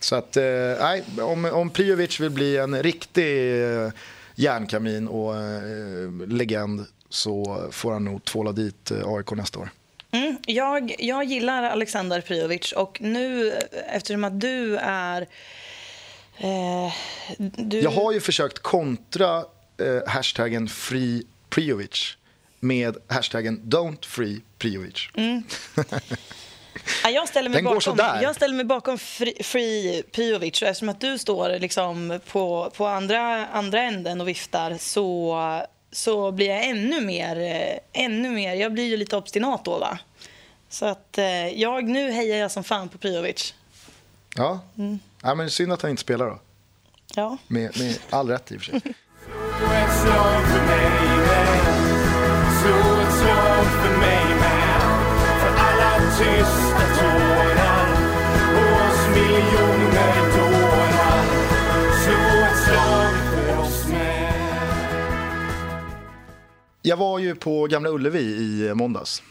Så att, eh, nej, om, om Prijovic vill bli en riktig eh, järnkamin och eh, legend så får han nog tvåla dit AIK nästa år. Mm, jag, jag gillar Alexander Prijovic och nu eftersom att du är... Eh, du, Jag har ju försökt kontra eh, hashtaggen Free Prijovic med hashtaggen Don't Free Priovic. Mm. Ja, jag, ställer mig Den bakom, jag ställer mig bakom Free, free och Eftersom att du står liksom på, på andra, andra änden och viftar så, så blir jag ännu mer, eh, ännu mer... Jag blir ju lite obstinat då, va? Så att eh, jag, nu hejar jag som fan på Priovic. Ja. Mm. ja, men synd att han inte spelar då. Ja. Med, med all rätt i och för sig. Slå ett slag för mig med Slå ett slag för mig med För alla tysta tårar Och oss miljoner dårar Slå ett slag för oss med Jag var ju på Gamla Ullevi i måndags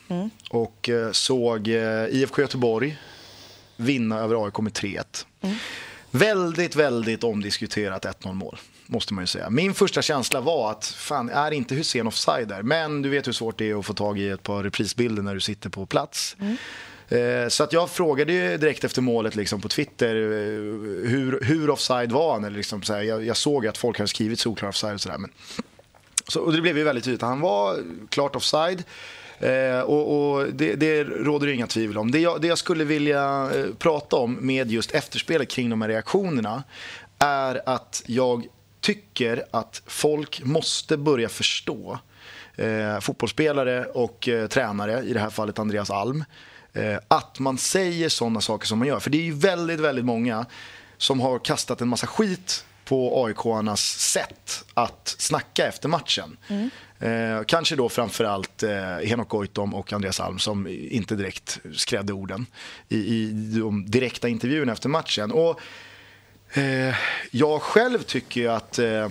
och eh, såg eh, IFK Göteborg vinna över AIK med 3-1. Väldigt, väldigt omdiskuterat 1-0 mål, måste man ju säga. Min första känsla var att, fan, är inte Hussein offside där? Men du vet hur svårt det är att få tag i ett par reprisbilder när du sitter på plats. Eh, Så att jag frågade ju direkt efter målet liksom på Twitter eh, hur, hur offside var han? Eller liksom så här, jag, jag såg att folk hade skrivit solklar offside och sådär. Men så, och det blev ju väldigt tydligt. Han var klart offside. Eh, och och det, det råder det inga tvivel om. Det jag, det jag skulle vilja eh, prata om med just efterspelet kring de här reaktionerna är att jag tycker att folk måste börja förstå eh, fotbollsspelare och eh, tränare, i det här fallet Andreas Alm, eh, att man säger sådana saker som man gör. För det är ju väldigt, väldigt många som har kastat en massa skit på AIK-arnas sätt att snacka efter matchen. Mm. Eh, kanske då framförallt eh, Henok Goitom och Andreas Alm som inte direkt skrädde orden i, i de direkta intervjuerna efter matchen. Och, eh, jag själv tycker ju att eh,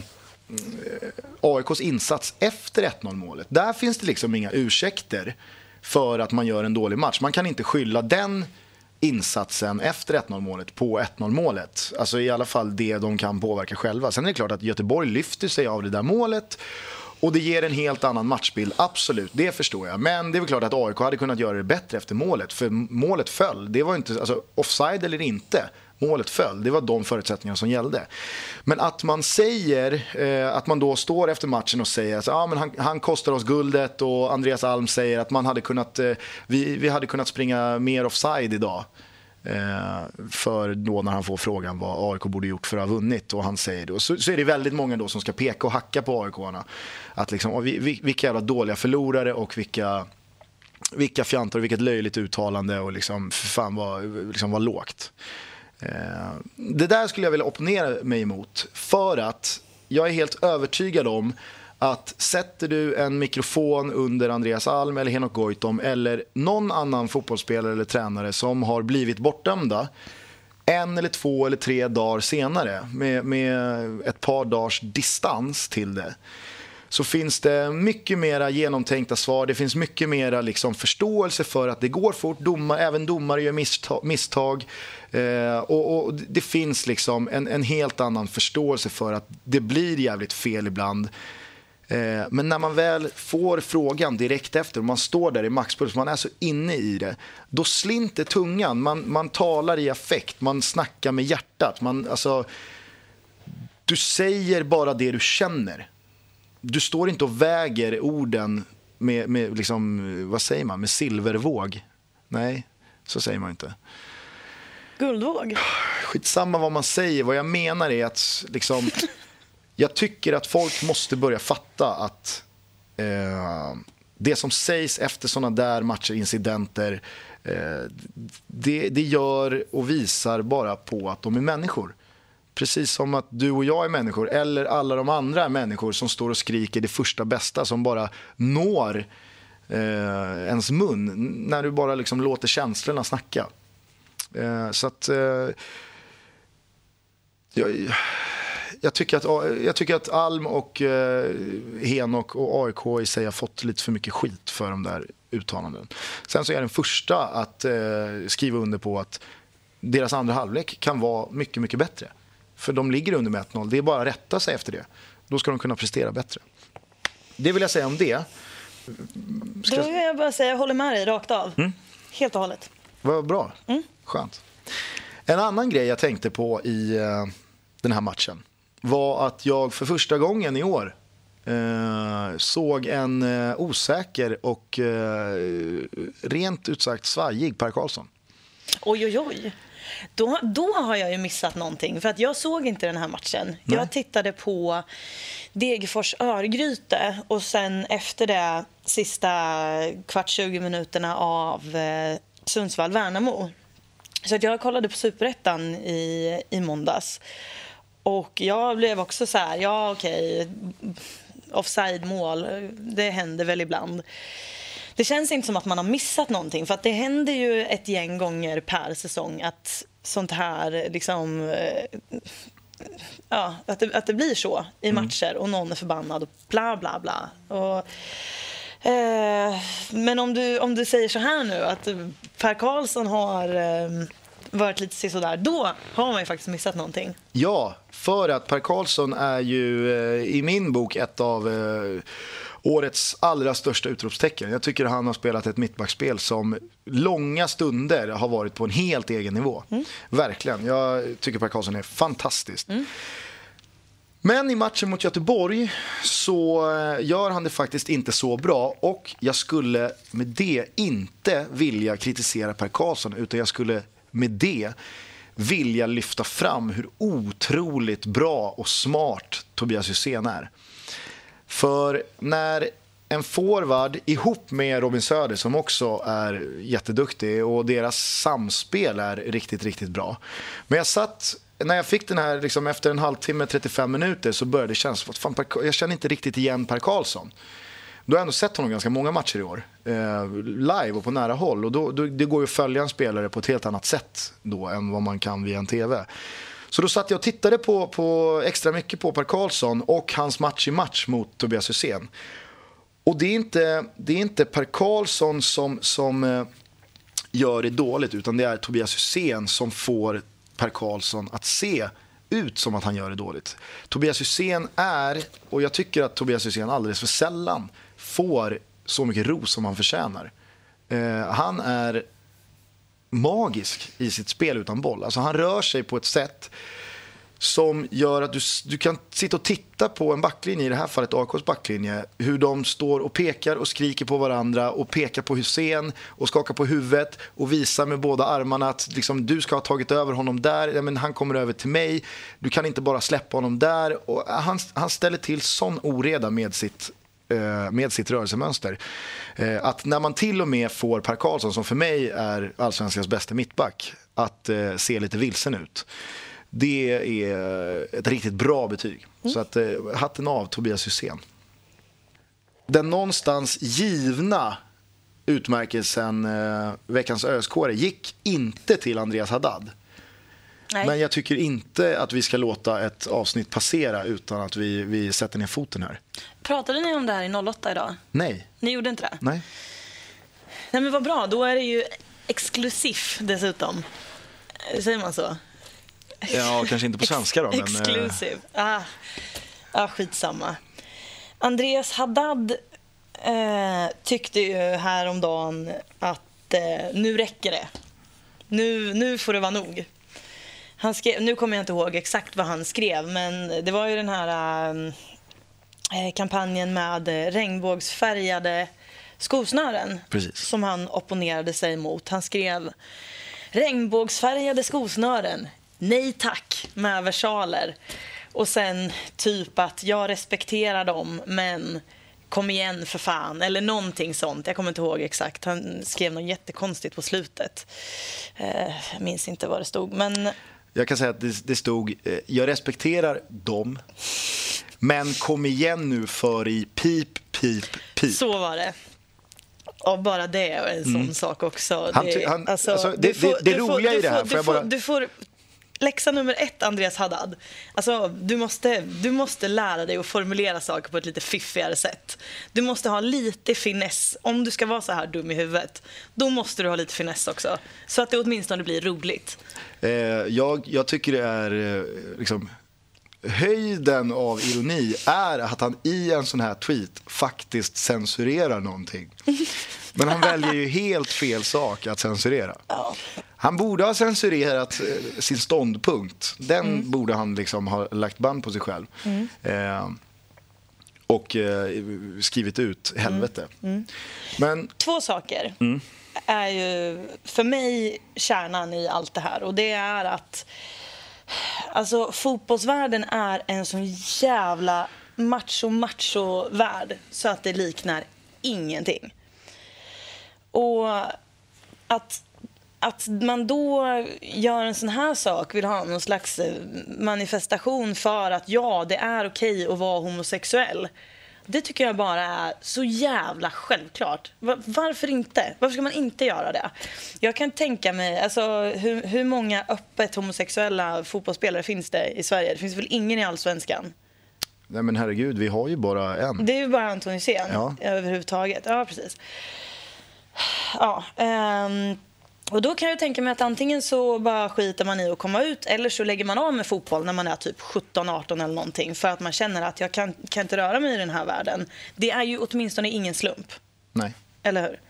AIKs insats efter 1-0 målet, där finns det liksom inga ursäkter för att man gör en dålig match. Man kan inte skylla den insatsen efter 1-0 målet på 1-0 målet. Alltså i alla fall det de kan påverka själva. Sen är det klart att Göteborg lyfter sig av det där målet och det ger en helt annan matchbild, absolut, det förstår jag. Men det är väl klart att AIK hade kunnat göra det bättre efter målet, för målet föll. Det var inte, alltså offside eller inte, målet föll. Det var de förutsättningarna som gällde. Men att man säger, eh, att man då står efter matchen och säger att ah, men han, han kostar oss guldet och Andreas Alm säger att man hade kunnat, eh, vi, vi hade kunnat springa mer offside idag. Eh, för då när han får frågan vad AIK borde gjort för att ha vunnit och han säger det. Så, så är det väldigt många då som ska peka och hacka på AIK-arna. Att liksom, vi, vi, vilka jävla dåliga förlorare och vilka, vilka fjantar och vilket löjligt uttalande och liksom, för fan vad, liksom vad lågt. Eh, det där skulle jag vilja opponera mig emot för att jag är helt övertygad om att sätter du en mikrofon under Andreas Alm eller Henok Goitom eller någon annan fotbollsspelare eller tränare som har blivit bortdömda en eller två eller tre dagar senare med, med ett par dagars distans till det så finns det mycket mera genomtänkta svar. Det finns mycket mera liksom förståelse för att det går fort. Domar, även domare gör misstag. misstag. Eh, och, och det finns liksom en, en helt annan förståelse för att det blir jävligt fel ibland. Eh, men när man väl får frågan direkt efter och man står där i maxpuls, man är så inne i det, då slinter tungan. Man, man talar i affekt, man snackar med hjärtat. Man, alltså, du säger bara det du känner. Du står inte och väger orden med, med liksom, vad säger man, med silvervåg. Nej, så säger man inte. Guldvåg. Skitsamma vad man säger, vad jag menar är att liksom, jag tycker att folk måste börja fatta att eh, det som sägs efter såna där matcher, incidenter, eh, det, det gör och visar bara på att de är människor. Precis som att du och jag är människor, eller alla de andra är människor som står och skriker det första bästa som bara når eh, ens mun när du bara liksom låter känslorna snacka. Eh, så att... Eh, jag, jag, tycker att, jag tycker att Alm och eh, Henok och AIK i sig har fått lite för mycket skit för de där uttalanden. Sen så är jag den första att eh, skriva under på att deras andra halvlek kan vara mycket, mycket bättre. För de ligger under med 1-0. Det är bara att rätta sig efter det. Då ska de kunna prestera bättre. Det vill jag säga om det. Då vill jag bara säga, jag håller med dig rakt av. Mm. Helt och hållet. Vad bra. Skönt. En annan grej jag tänkte på i eh, den här matchen var att jag för första gången i år Eh, såg en eh, osäker och eh, rent ut sagt svajig Per Karlsson. Oj, oj, oj. Då, då har jag ju missat någonting. För att jag såg inte den här matchen. Nej. Jag tittade på Degerfors Örgryte och sen efter det sista kvart 20 minuterna av eh, Sundsvall-Värnamo. Så att jag kollade på Superettan i, i måndags. Och jag blev också så här, ja okej, offside-mål, det händer väl ibland. Det känns inte som att man har missat någonting för att det händer ju ett gäng gånger per säsong att sånt här liksom eh, ja, att det, att det blir så i matcher och någon är förbannad och bla bla bla. Och, eh, men om du, om du säger så här nu att Per Karlsson har eh, varit lite sådär, då har man ju faktiskt missat någonting. Ja, för att Per Karlsson är ju eh, i min bok ett av eh, årets allra största utropstecken. Jag tycker han har spelat ett mittbackspel som långa stunder har varit på en helt egen nivå. Verkligen. Jag tycker Per Karlsson är fantastisk. Men i matchen mot Göteborg så eh, gör han det faktiskt inte så bra och jag skulle med det inte vilja kritisera Per Karlsson utan jag skulle med det vilja lyfta fram hur otroligt bra och smart Tobias Hysén är. För när en forward ihop med Robin Söder som också är jätteduktig och deras samspel är riktigt, riktigt bra. Men jag satt, när jag fick den här liksom efter en halvtimme, 35 minuter så började det kännas som att fan, jag känner inte riktigt igen Per Karlsson. Då har jag ändå sett honom ganska många matcher i år. Eh, live och på nära håll. Och då, då, det går ju att följa en spelare på ett helt annat sätt då än vad man kan via en TV. Så då satt jag och tittade på, på extra mycket på Per Karlsson och hans match i match mot Tobias Hysén. Och det är inte, det är inte Per Karlsson som, som eh, gör det dåligt utan det är Tobias Hysén som får Per Karlsson att se ut som att han gör det dåligt. Tobias Hysén är, och jag tycker att Tobias Hysén alldeles för sällan får så mycket ros som han förtjänar. Eh, han är magisk i sitt spel utan boll. Alltså han rör sig på ett sätt som gör att du, du kan sitta och titta på en backlinje, i det här fallet AIKs backlinje, hur de står och pekar och skriker på varandra och pekar på Hussein och skakar på huvudet och visar med båda armarna att liksom, du ska ha tagit över honom där, ja, men han kommer över till mig, du kan inte bara släppa honom där. Och eh, han, han ställer till sån oreda med sitt med sitt rörelsemönster. Eh, Att när man till och med får Per Karlsson, som för mig är allsvenskans bästa mittback, att eh, se lite vilsen ut. Det är ett riktigt bra betyg. Så att, eh, hatten av Tobias Hysén. Den någonstans givna utmärkelsen eh, Veckans ösk gick inte till Andreas Haddad. Nej. Men jag tycker inte att vi ska låta ett avsnitt passera utan att vi, vi sätter ner foten här. Pratade ni om det här i 08 idag? Nej, Ni gjorde inte det? nej. Nej men vad bra, då är det ju exklusiv dessutom. Eh, Säger man så? Ja, kanske inte på svenska då. Men, eh, Exclusive. Ah. ah, skitsamma. Andreas Haddad eh, tyckte ju häromdagen att eh, nu räcker det. Nu, nu får det vara nog. Han skrev, nu kommer jag inte ihåg exakt vad han skrev, men det var ju den här eh, kampanjen med eh, regnbågsfärgade skosnören Precis. som han opponerade sig mot. Han skrev regnbågsfärgade skosnören, nej tack, med versaler. Och sen typ att jag respekterar dem, men kom igen för fan, eller någonting sånt. Jag kommer inte ihåg exakt. Han skrev något jättekonstigt på slutet. Eh, jag minns inte vad det stod, men Jag kan säga att det, det stod, eh, jag respekterar dem, men kom igen nu för i pip, pip, pip. så var det. Och bara det är en sån sak också. Mm. Han han- alltså, det- du det- det roliga i du det här, får- får jag får- bara- Du får läxa nummer ett, Andreas Haddad. Alltså, du, måste, du måste lära dig att formulera saker på ett lite fiffigare sätt. Du måste ha lite finess. Om du ska vara så här dum i huvudet, då måste du ha lite finess också. Så att det åtminstone blir roligt. Eh, jag, jag tycker det är eh, liksom, höjden av ironi är att han i en sån här tweet faktiskt censurerar någonting. Men han väljer ju helt fel sak att censurera. Han borde ha censurerat eh, sin ståndpunkt. Den borde han liksom ha lagt band på sig själv. Eh, och eh, skrivit ut helvete. Men Två saker är ju för mig kärnan i allt det här. Och det är att alltså, fotbollsvärlden är en sån jävla macho-macho-värld så att det liknar ingenting. Och att, att man då gör en sån här sak, vill ha någon slags manifestation för att ja, det är okej att vara homosexuell. Det tycker jag bara är så jävla självklart. Va- Varför inte? Varför ska man inte göra det? Jag kan tänka mig, alltså hur, hur många öppet homosexuella fotbollsspelare finns det i Sverige? Det finns väl ingen i Allsvenskan? Nej men herregud, vi har ju bara en. Det är ju bara Anton Hysén Ja. överhuvudtaget. Ja, precis. Ja, ehm, och då kan jag tänka mig att antingen så bara skiter man i att komma ut eller så lägger man av med fotboll när man är typ 17-18 eller någonting för att man känner att jag kan, kan inte röra mig i den här världen. Det är ju åtminstone ingen slump, Nej. eller hur?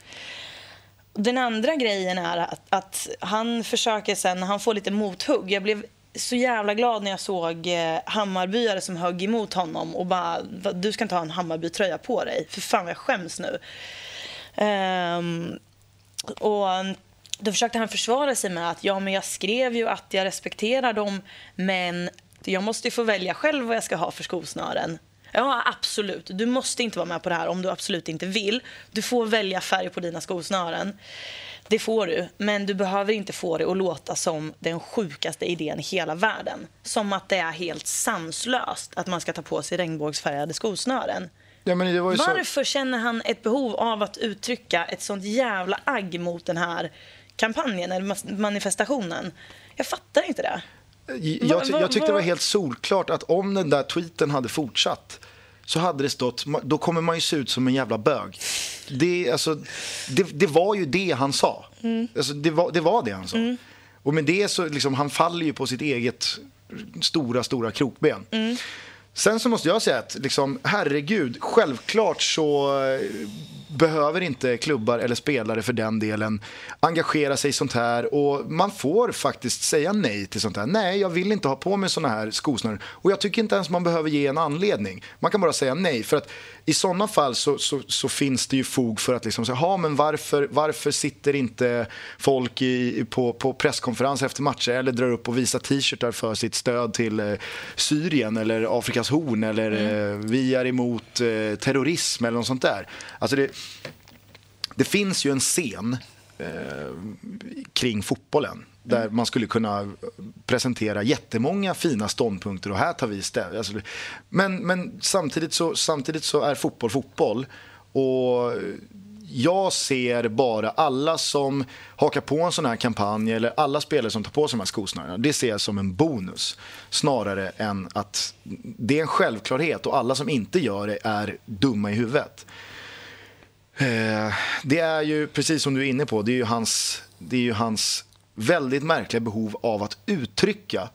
Den andra grejen är att, att han försöker sen, han får lite mothugg. Jag blev så jävla glad när jag såg eh, Hammarbyare som högg emot honom och bara, "Va, du ska inte ha en Hammarbytröja på dig. För fan vad jag skäms nu. Ehm, och då försökte han försvara sig med att ja, men jag skrev ju att jag respekterar dem, men jag måste ju få välja själv vad jag ska ha för skosnören. Ja, absolut. Du måste inte vara med på det här om du absolut inte vill. Du får välja färg på dina skosnören. Det får du, men du behöver inte få det att låta som den sjukaste idén i hela världen. Som att det är helt sanslöst att man ska ta på sig regnbågsfärgade skosnören. Ja, men det var ju så... Varför känner han ett behov av att uttrycka ett sånt jävla agg mot den här kampanjen eller manifestationen? Jag fattar inte det. Jag, jag tyckte det var va- helt solklart att om den där tweeten hade fortsatt så hade det stått, "Ma- då kommer man ju se ut som en jävla bög. Det, alltså, det, det var ju det han sa. Alltså, det, var, det var det han sa. Och med det så, liksom, han faller ju på sitt eget stora, stora krokben. Sen så måste jag säga att, liksom, herregud, självklart så eh, behöver inte klubbar eller spelare för den delen engagera sig i sånt här. Och man får faktiskt säga nej till sånt här. Nej, jag vill inte ha på mig såna här skosnören. Och jag tycker inte ens man behöver ge en anledning. Man kan bara säga nej. För att i sådana fall så, så, så finns det ju fog för att liksom säga, ja men varför, varför sitter inte folk i, på, på presskonferens efter matcher eller drar upp och visar t-shirtar för sitt stöd till eh, Syrien eller Afrikas horn eller eh, vi är emot eh, terrorism eller något sånt där. Alltså det, det finns ju en scen eh, kring fotbollen där man skulle kunna presentera jättemånga fina ståndpunkter och här tar vi ställning. Alltså, men, men samtidigt, så, samtidigt så är fotboll fotboll. Och jag ser bara alla som hakar på en sån här kampanj eller alla spelare som tar på sig de här skosnörena. Det ser jag som en bonus snarare än att det är en självklarhet och alla som inte gör det är dumma i huvudet. Eh, det är ju, precis som du är inne på, det är ju hans, det är ju hans väldigt märkliga behov av att uttrycka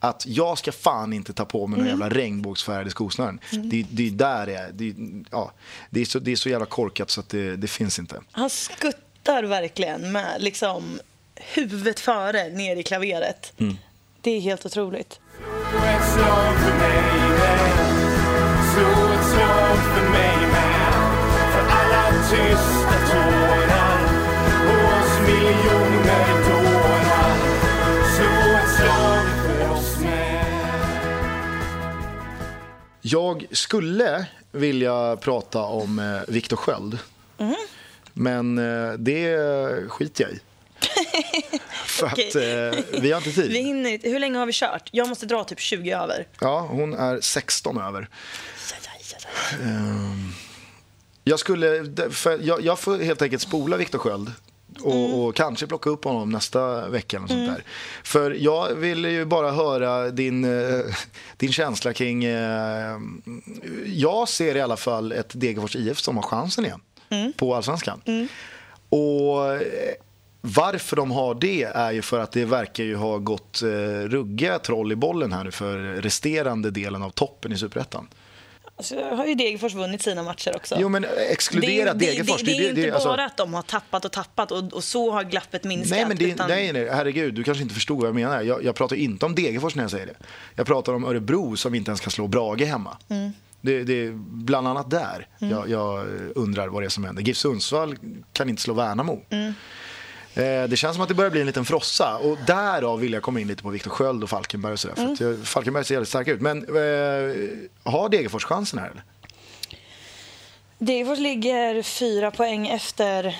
att jag ska fan inte ta på mig några jävla regnbågsfärgade skosnören. Det, det är där det är. Det, ja, det, är så, det är så jävla korkat så att det, det finns inte. Han skuttar verkligen med liksom huvudet före ner i klaveret. Det är helt otroligt. Slå ett slag för Jag skulle vilja prata om eh, Viktor Sköld. Men eh, det skiter jag i. För att eh, vi har inte tid. Vi hinner, inte- hur länge har vi kört? Jag måste dra typ 20 över. Ja, hon är 16 över. Jag, skulle, för jag, jag får helt enkelt spola Viktor Sköld och, och kanske plocka upp honom nästa vecka. Eller sånt där. För jag vill ju bara höra din, eh, din känsla kring... eh, Jag ser i alla fall ett Degerfors IF som har chansen igen på allsvenskan. Och eh, varför de har det är ju för att det verkar ju ha gått eh, ruggiga troll i bollen här nu för resterande delen av toppen i Superettan. Så har ju Degerfors vunnit sina matcher också. Jo men exkludera det, det, Degerfors. det, det, är ju inte alltså- bara att de har tappat och tappat och, och så har glappet minskat. Nej, men det, utan- nej, nej, herregud, du kanske inte förstod vad jag menar. Jag, jag pratar inte om Degerfors när jag säger det. Jag pratar om Örebro som inte ens kan slå Brage hemma. Mm. Det, det är bland annat där Mm. jag, jag undrar vad det är som händer. GIF Sundsvall kan inte slå Värnamo. Mm. Eh, Det känns som att det börjar bli en liten frossa och därav vill jag komma in lite på Viktor Sköld och Falkenberg och sådär. För att jag, Falkenberg ser jävligt starka ut. Men eh, har Degerfors chansen här eller? Degerfors ligger fyra poäng efter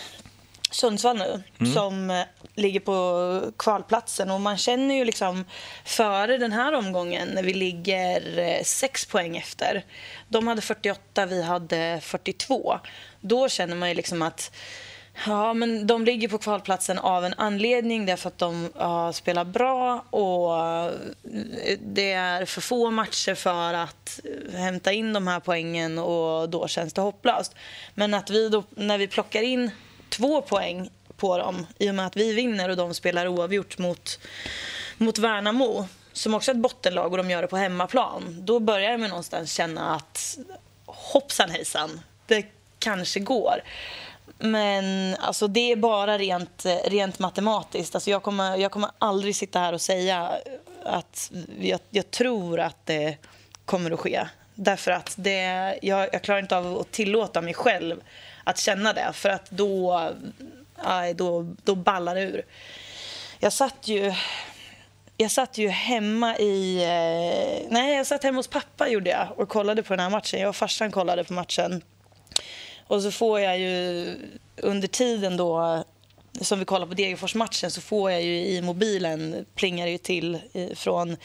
Sundsvall nu, som eh, ligger på kvalplatsen. Och man känner ju liksom före den här omgången, när vi ligger eh, sex poäng efter. De hade 48, vi hade 42. Då känner man ju liksom att Ja, men de ligger på kvalplatsen av en anledning. Därför att de har spelar bra och eh, det är för få matcher för att hämta in de här poängen och då känns det hopplöst. Men att vi då, när vi plockar in två poäng på dem i och med att vi vinner och de spelar oavgjort mot, mot Värnamo som också är ett bottenlag och de gör det på hemmaplan. Då börjar jag någonstans känna att hoppsan hejsan, det kanske går. Men alltså, det är bara rent, rent matematiskt. Alltså, jag, kommer, jag kommer aldrig sitta här och säga att jag, jag tror att det kommer att ske. Därför att det, jag, jag klarar inte av att tillåta mig själv att känna det. För att då, aj, då, då ballar det ur. Jag satt ju... Jag satt ju hemma i... Eh, nej, jag satt hemma hos pappa gjorde jag och kollade på den här matchen. Jag och farsan kollade på matchen. Och så får jag ju under tiden då som vi kollar på Degerfors-matchen så får jag ju i mobilen, plingar det ju till i- från,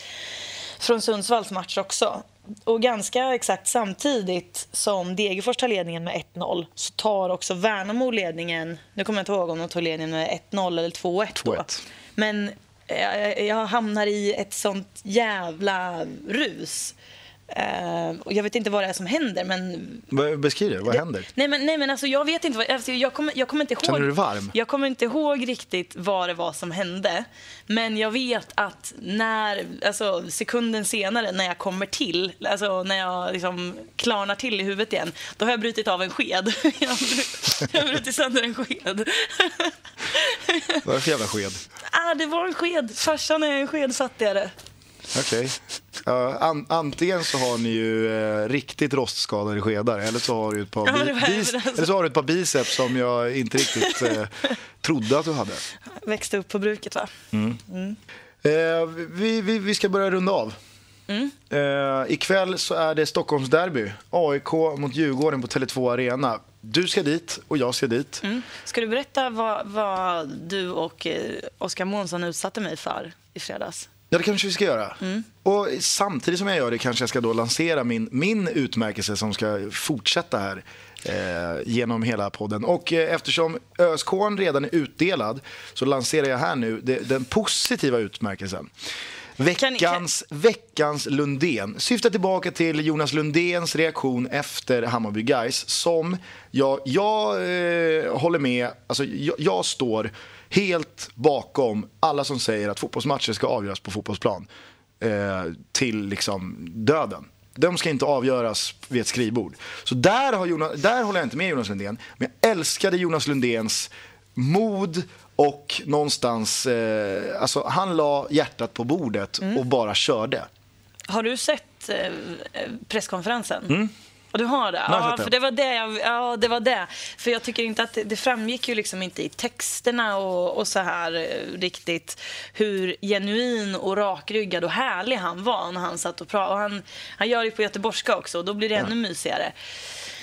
från Sundsvalls match också. Och ganska exakt samtidigt som Degerfors tar ledningen med 1-0 så tar också Värnamo ledningen, nu kommer jag inte ihåg om de tog ledningen med 1-0 eller 2-1 då. 2-1. Men jag, jag hamnar i ett sånt jävla rus. Eh, och jag vet inte vad det är som händer, men Beskriv det, vad händer? Nej men, nej, men alltså, jag vet inte. Vad, alltså, jag, kommer, jag kommer inte ihåg. Känner du dig varm? Jag kommer inte ihåg riktigt vad det var som hände. Men jag vet att när, alltså, sekunden senare när jag kommer till, alltså när jag liksom klarnar till i huvudet igen, då har jag brutit av en sked. jag, har bru- jag har brutit sönder en sked. Vad är det för jävla sked? ah, det var en sked. Farsan är en sked fattigare. Okej. Ja, an, antingen så har ni ju eh, riktigt rostskadade skedar eller så har du ett par, bi- bis, alltså- eller så har du ett par biceps som jag inte riktigt eh, trodde att du hade. Växte upp på bruket va? Eh, vi, vi, vi ska börja runda av. Mm. Eh, ikväll så är det Stockholmsderby. AIK mot Djurgården på Tele2 Arena. Du ska dit och jag ska dit. Mm. Ska du berätta vad, vad du och eh, Oskar Månsson utsatte mig för i fredags? Ja, det kanske vi ska göra. Mm. Och samtidigt som jag gör det kanske jag ska då lansera min, min utmärkelse som ska fortsätta här eh, genom hela podden. Och eh, eftersom ÖSK redan är utdelad så lanserar jag här nu det, den positiva utmärkelsen. Veckans, veckans Lundén syftar tillbaka till Jonas Lundéns reaktion efter Hammarby Guys som jag, jag eh, håller med, alltså jag, jag står helt bakom alla som säger att fotbollsmatcher ska avgöras på fotbollsplan eh, till liksom döden. De ska inte avgöras vid ett skrivbord. Så där, har Jonas, där håller jag inte med Jonas Lundén. Men jag älskade Jonas Lundéns mod och någonstans, eh, alltså han la hjärtat på bordet och bara körde. Har du sett eh, presskonferensen? Och du har det? Jag Ja, för det var det, jag, ja, det var det. För jag tycker inte att det, det framgick ju liksom inte i texterna och, och så här eh, riktigt hur genuin och rakryggad och härlig han var när han satt och pratade. Och han, han gör det på göteborgska också och då blir det ännu mysigare.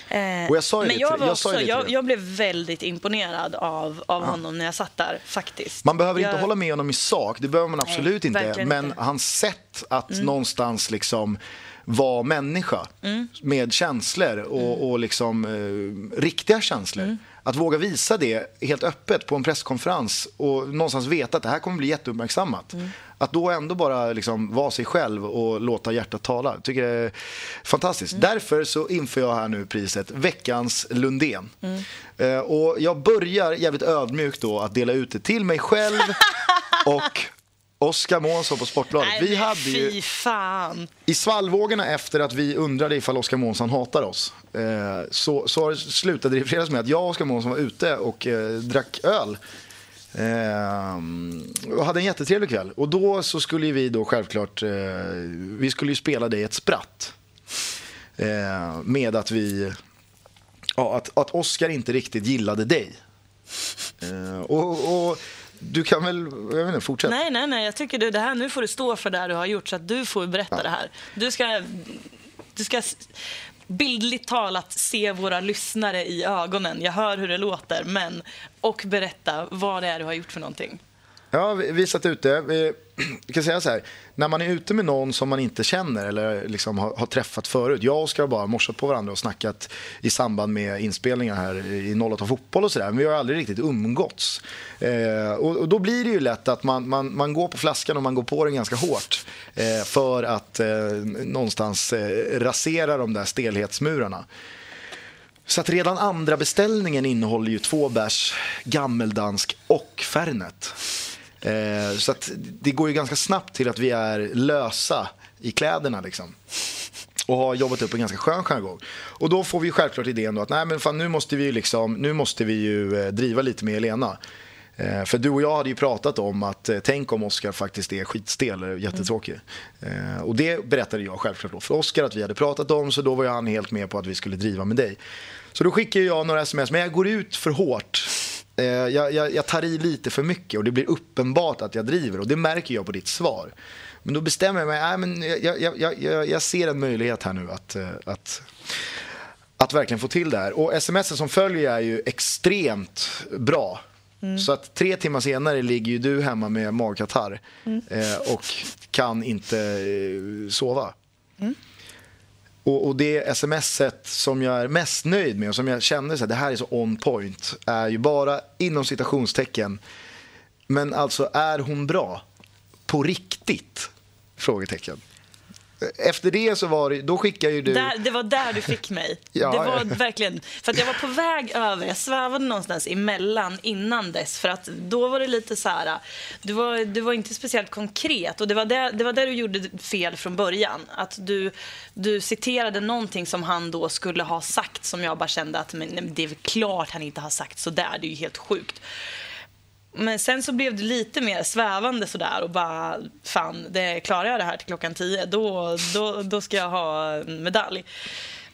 Eh, Och jag men jag, var jag också, jag, jag blev väldigt imponerad av, av honom när jag satt där, faktiskt. Man behöver inte hålla med honom i sak, det behöver man absolut inte. verkligen Men inte. hans sätt att Mm. någonstans liksom vara människa Mm. med känslor och, och liksom eh, riktiga känslor. Mm. Att våga visa det helt öppet på en presskonferens och någonstans veta att det här kommer bli jätteuppmärksammat. Mm. Att då ändå bara liksom vara sig själv och låta hjärtat tala. Jag tycker det är fantastiskt. Mm. Därför så inför jag här nu priset Veckans Lundén. Mm. Eh, och jag börjar jävligt ödmjukt då att dela ut det till mig själv och Oskar Månsson på Sportbladet. Nej, Vi hade ju fan. i svallvågorna efter att vi undrade ifall Oskar Månsson hatar oss eh, så, så slutade det i fredags med att jag och Oskar Månsson var ute och eh, drack öl. Eh, och hade en jättetrevlig kväll. Och då så skulle vi då självklart, eh, vi skulle ju spela dig ett spratt. Eh, med att vi, ja, att, att Oscar inte riktigt gillade dig. Och, och du kan väl, jag vet inte, fortsätta. Nej, nej, nej. Jag tycker du, det här, nu får du stå för det du har gjort så att du får berätta det här. Du ska, du ska bildligt talat se våra lyssnare i ögonen. Jag hör hur det låter, men och berätta vad det är du har gjort för någonting. Ja, vi- satt ute. Vi, vi kan säga så här, när man är ute med någon som man inte känner eller liksom har, har träffat förut. Jag och Oskar har bara morsat på varandra och snackat i samband med inspelningar här i 08 Fotboll och sådär. Men vi har aldrig riktigt umgåtts. Eh, och, och då blir det ju lätt att man, man, man går på flaskan och man går på den ganska hårt. Eh, för att eh, någonstans eh, rasera de där stelhetsmurarna. Så att redan andra beställningen innehåller ju två bärs gammeldansk och Fernet. Eh, så att det går ju ganska snabbt till att vi är lösa i kläderna liksom. Och har jobbat upp en ganska skön jargong. Och då får vi ju självklart idén då att nej men fan nu måste vi ju liksom, nu måste vi ju eh, driva lite med Elena. Eh, för du och jag hade ju pratat om att eh, tänk om Oscar faktiskt är skitstel, eller jättetråkig. Eh, och det berättade jag självklart då för Oscar att vi hade pratat om, så då var ju han helt med på att vi skulle driva med dig. Så då skickade jag några sms, men jag går ut för hårt. Eh, jag, jag, jag tar i lite för mycket och det blir uppenbart att jag driver och det märker jag på ditt svar. Men då bestämmer jag mig, nej, men jag, jag, jag, ser en möjlighet här nu att, eh, att, att verkligen få till det här. Och sms som följer är ju extremt bra. Så att tre timmar senare ligger ju du hemma med magkatarr eh, och kan inte eh, sova. Och, och det smset som jag är mest nöjd med och som jag känner så här, det här är så on point är ju bara inom citationstecken. Men alltså är hon bra? På riktigt? Frågetecken. Efter det så var det, då skickade ju du... Där, det var där du fick mig. Ja, det var ja. verkligen, för att jag var på väg över, jag svävade någonstans emellan innan dess. För att då var det lite så här, du var, du var inte speciellt konkret. Och det var där, det var där du gjorde fel från början. Att du, du citerade någonting som han då skulle ha sagt som jag bara kände att men, det är klart han inte har sagt så där. det är ju helt sjukt. Men sen så blev det lite mer svävande sådär och bara, fan, det, klarar jag det här till klockan tio, då, då, då ska jag ha en medalj.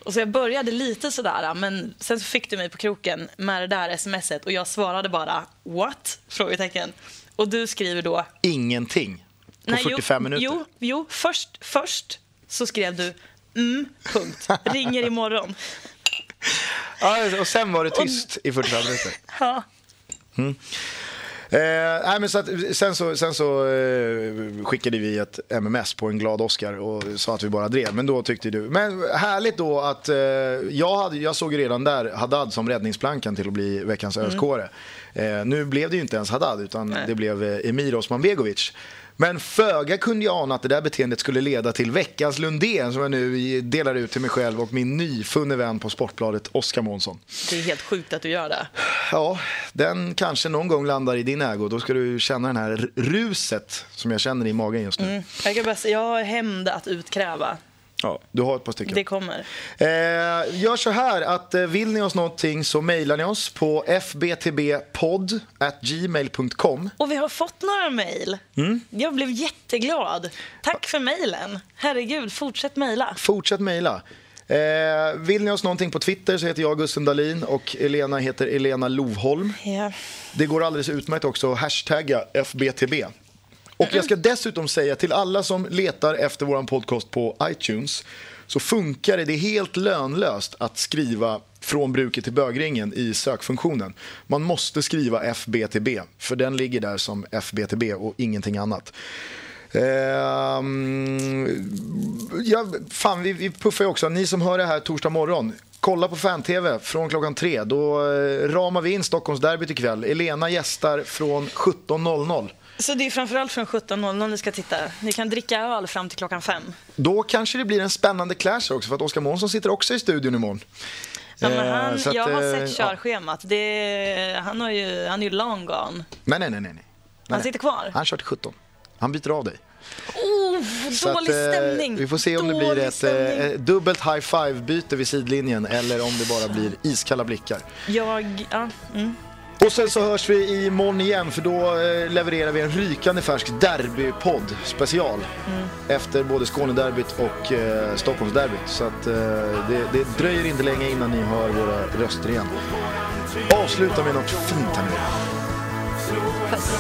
Och så jag började lite sådär, men sen så fick du mig på kroken med det där smset och jag svarade bara what? Frågetecken. Och du skriver då... Ingenting på Nej, 45 jo, minuter. Jo, jo först, först så skrev du mm, punkt, ringer imorgon. Ja, och sen var det tyst i 45 minuter. Ja. Eh, nej, men så att, sen så, sen så eh, skickade vi ett MMS på en glad Oscar och sa att vi bara drev. Men då tyckte du... Men härligt då att eh, jag, hade, jag såg redan där Haddad som räddningsplankan till att bli veckans ölskåre. Eh, nu blev det ju inte ens Haddad utan Nej. det blev eh, Emir Osmanbegovic. Men föga kunde jag ana att det där beteendet skulle leda till veckans Lundén som jag nu delar ut till mig själv och min nyfunne vän på Sportbladet, Oskar Månsson. Det är helt sjukt att du gör det. Ja, den kanske någon gång landar i din ägo. Då ska du känna den här ruset som jag känner i magen just nu. Mm. Jag, kan bara jag har hämnd att utkräva. Ja, du har ett par stycken. Det kommer. Eh, gör så här att eh, vill ni oss någonting så mejlar ni oss på fbtbpodd@gmail.com. Och vi har fått några mejl. Mm. Jag blev jätteglad. Tack för mejlen. Herregud, fortsätt mejla. Fortsätt mejla. Eh, vill ni oss någonting på Twitter så heter jag Gusten Dahlin och Elena heter Elena Lovholm. Ja. Det går alldeles utmärkt också att hashtagga FBTB. Och jag ska dessutom säga till alla som letar efter vår podcast på iTunes så funkar det, det är helt lönlöst att skriva från bruket till bögringen i sökfunktionen. Man måste skriva FBTB, för den ligger där som FBTB och ingenting annat. Ehm, ja, fan, vi, vi puffar ju också. Ni som hör det här torsdag morgon, kolla på fan-tv från klockan tre. Då eh, ramar vi in Stockholmsderbyt ikväll. Elena gästar från 17.00. Så det är framförallt från 17.00 ni ska titta. Ni kan dricka öl fram till klockan fem. Då kanske det blir en spännande clash också, för att Oskar Månsson sitter också i studion imorgon. Ja, men Eh, han, att, jag har eh, sett ja. körschemat. Det, han, har ju, han är ju long gone. Nej, nej, nej. nej. Han sitter kvar. Han kör till 17. Han byter av dig. Oh, Så dålig att, eh, stämning. Vi får se om det Dålig blir ett eh, dubbelt high five-byte vid sidlinjen eller om det bara blir iskalla blickar. Jag... Ja, mm. Och sen så hörs vi imorgon igen för då eh, levererar vi en rykande färsk derbypodd special. Efter både Skånederbyt och eh, Stockholmsderbyt. Så att eh, det, det dröjer inte länge innan ni hör våra röster igen. Avsluta med något fint här nu. Puss.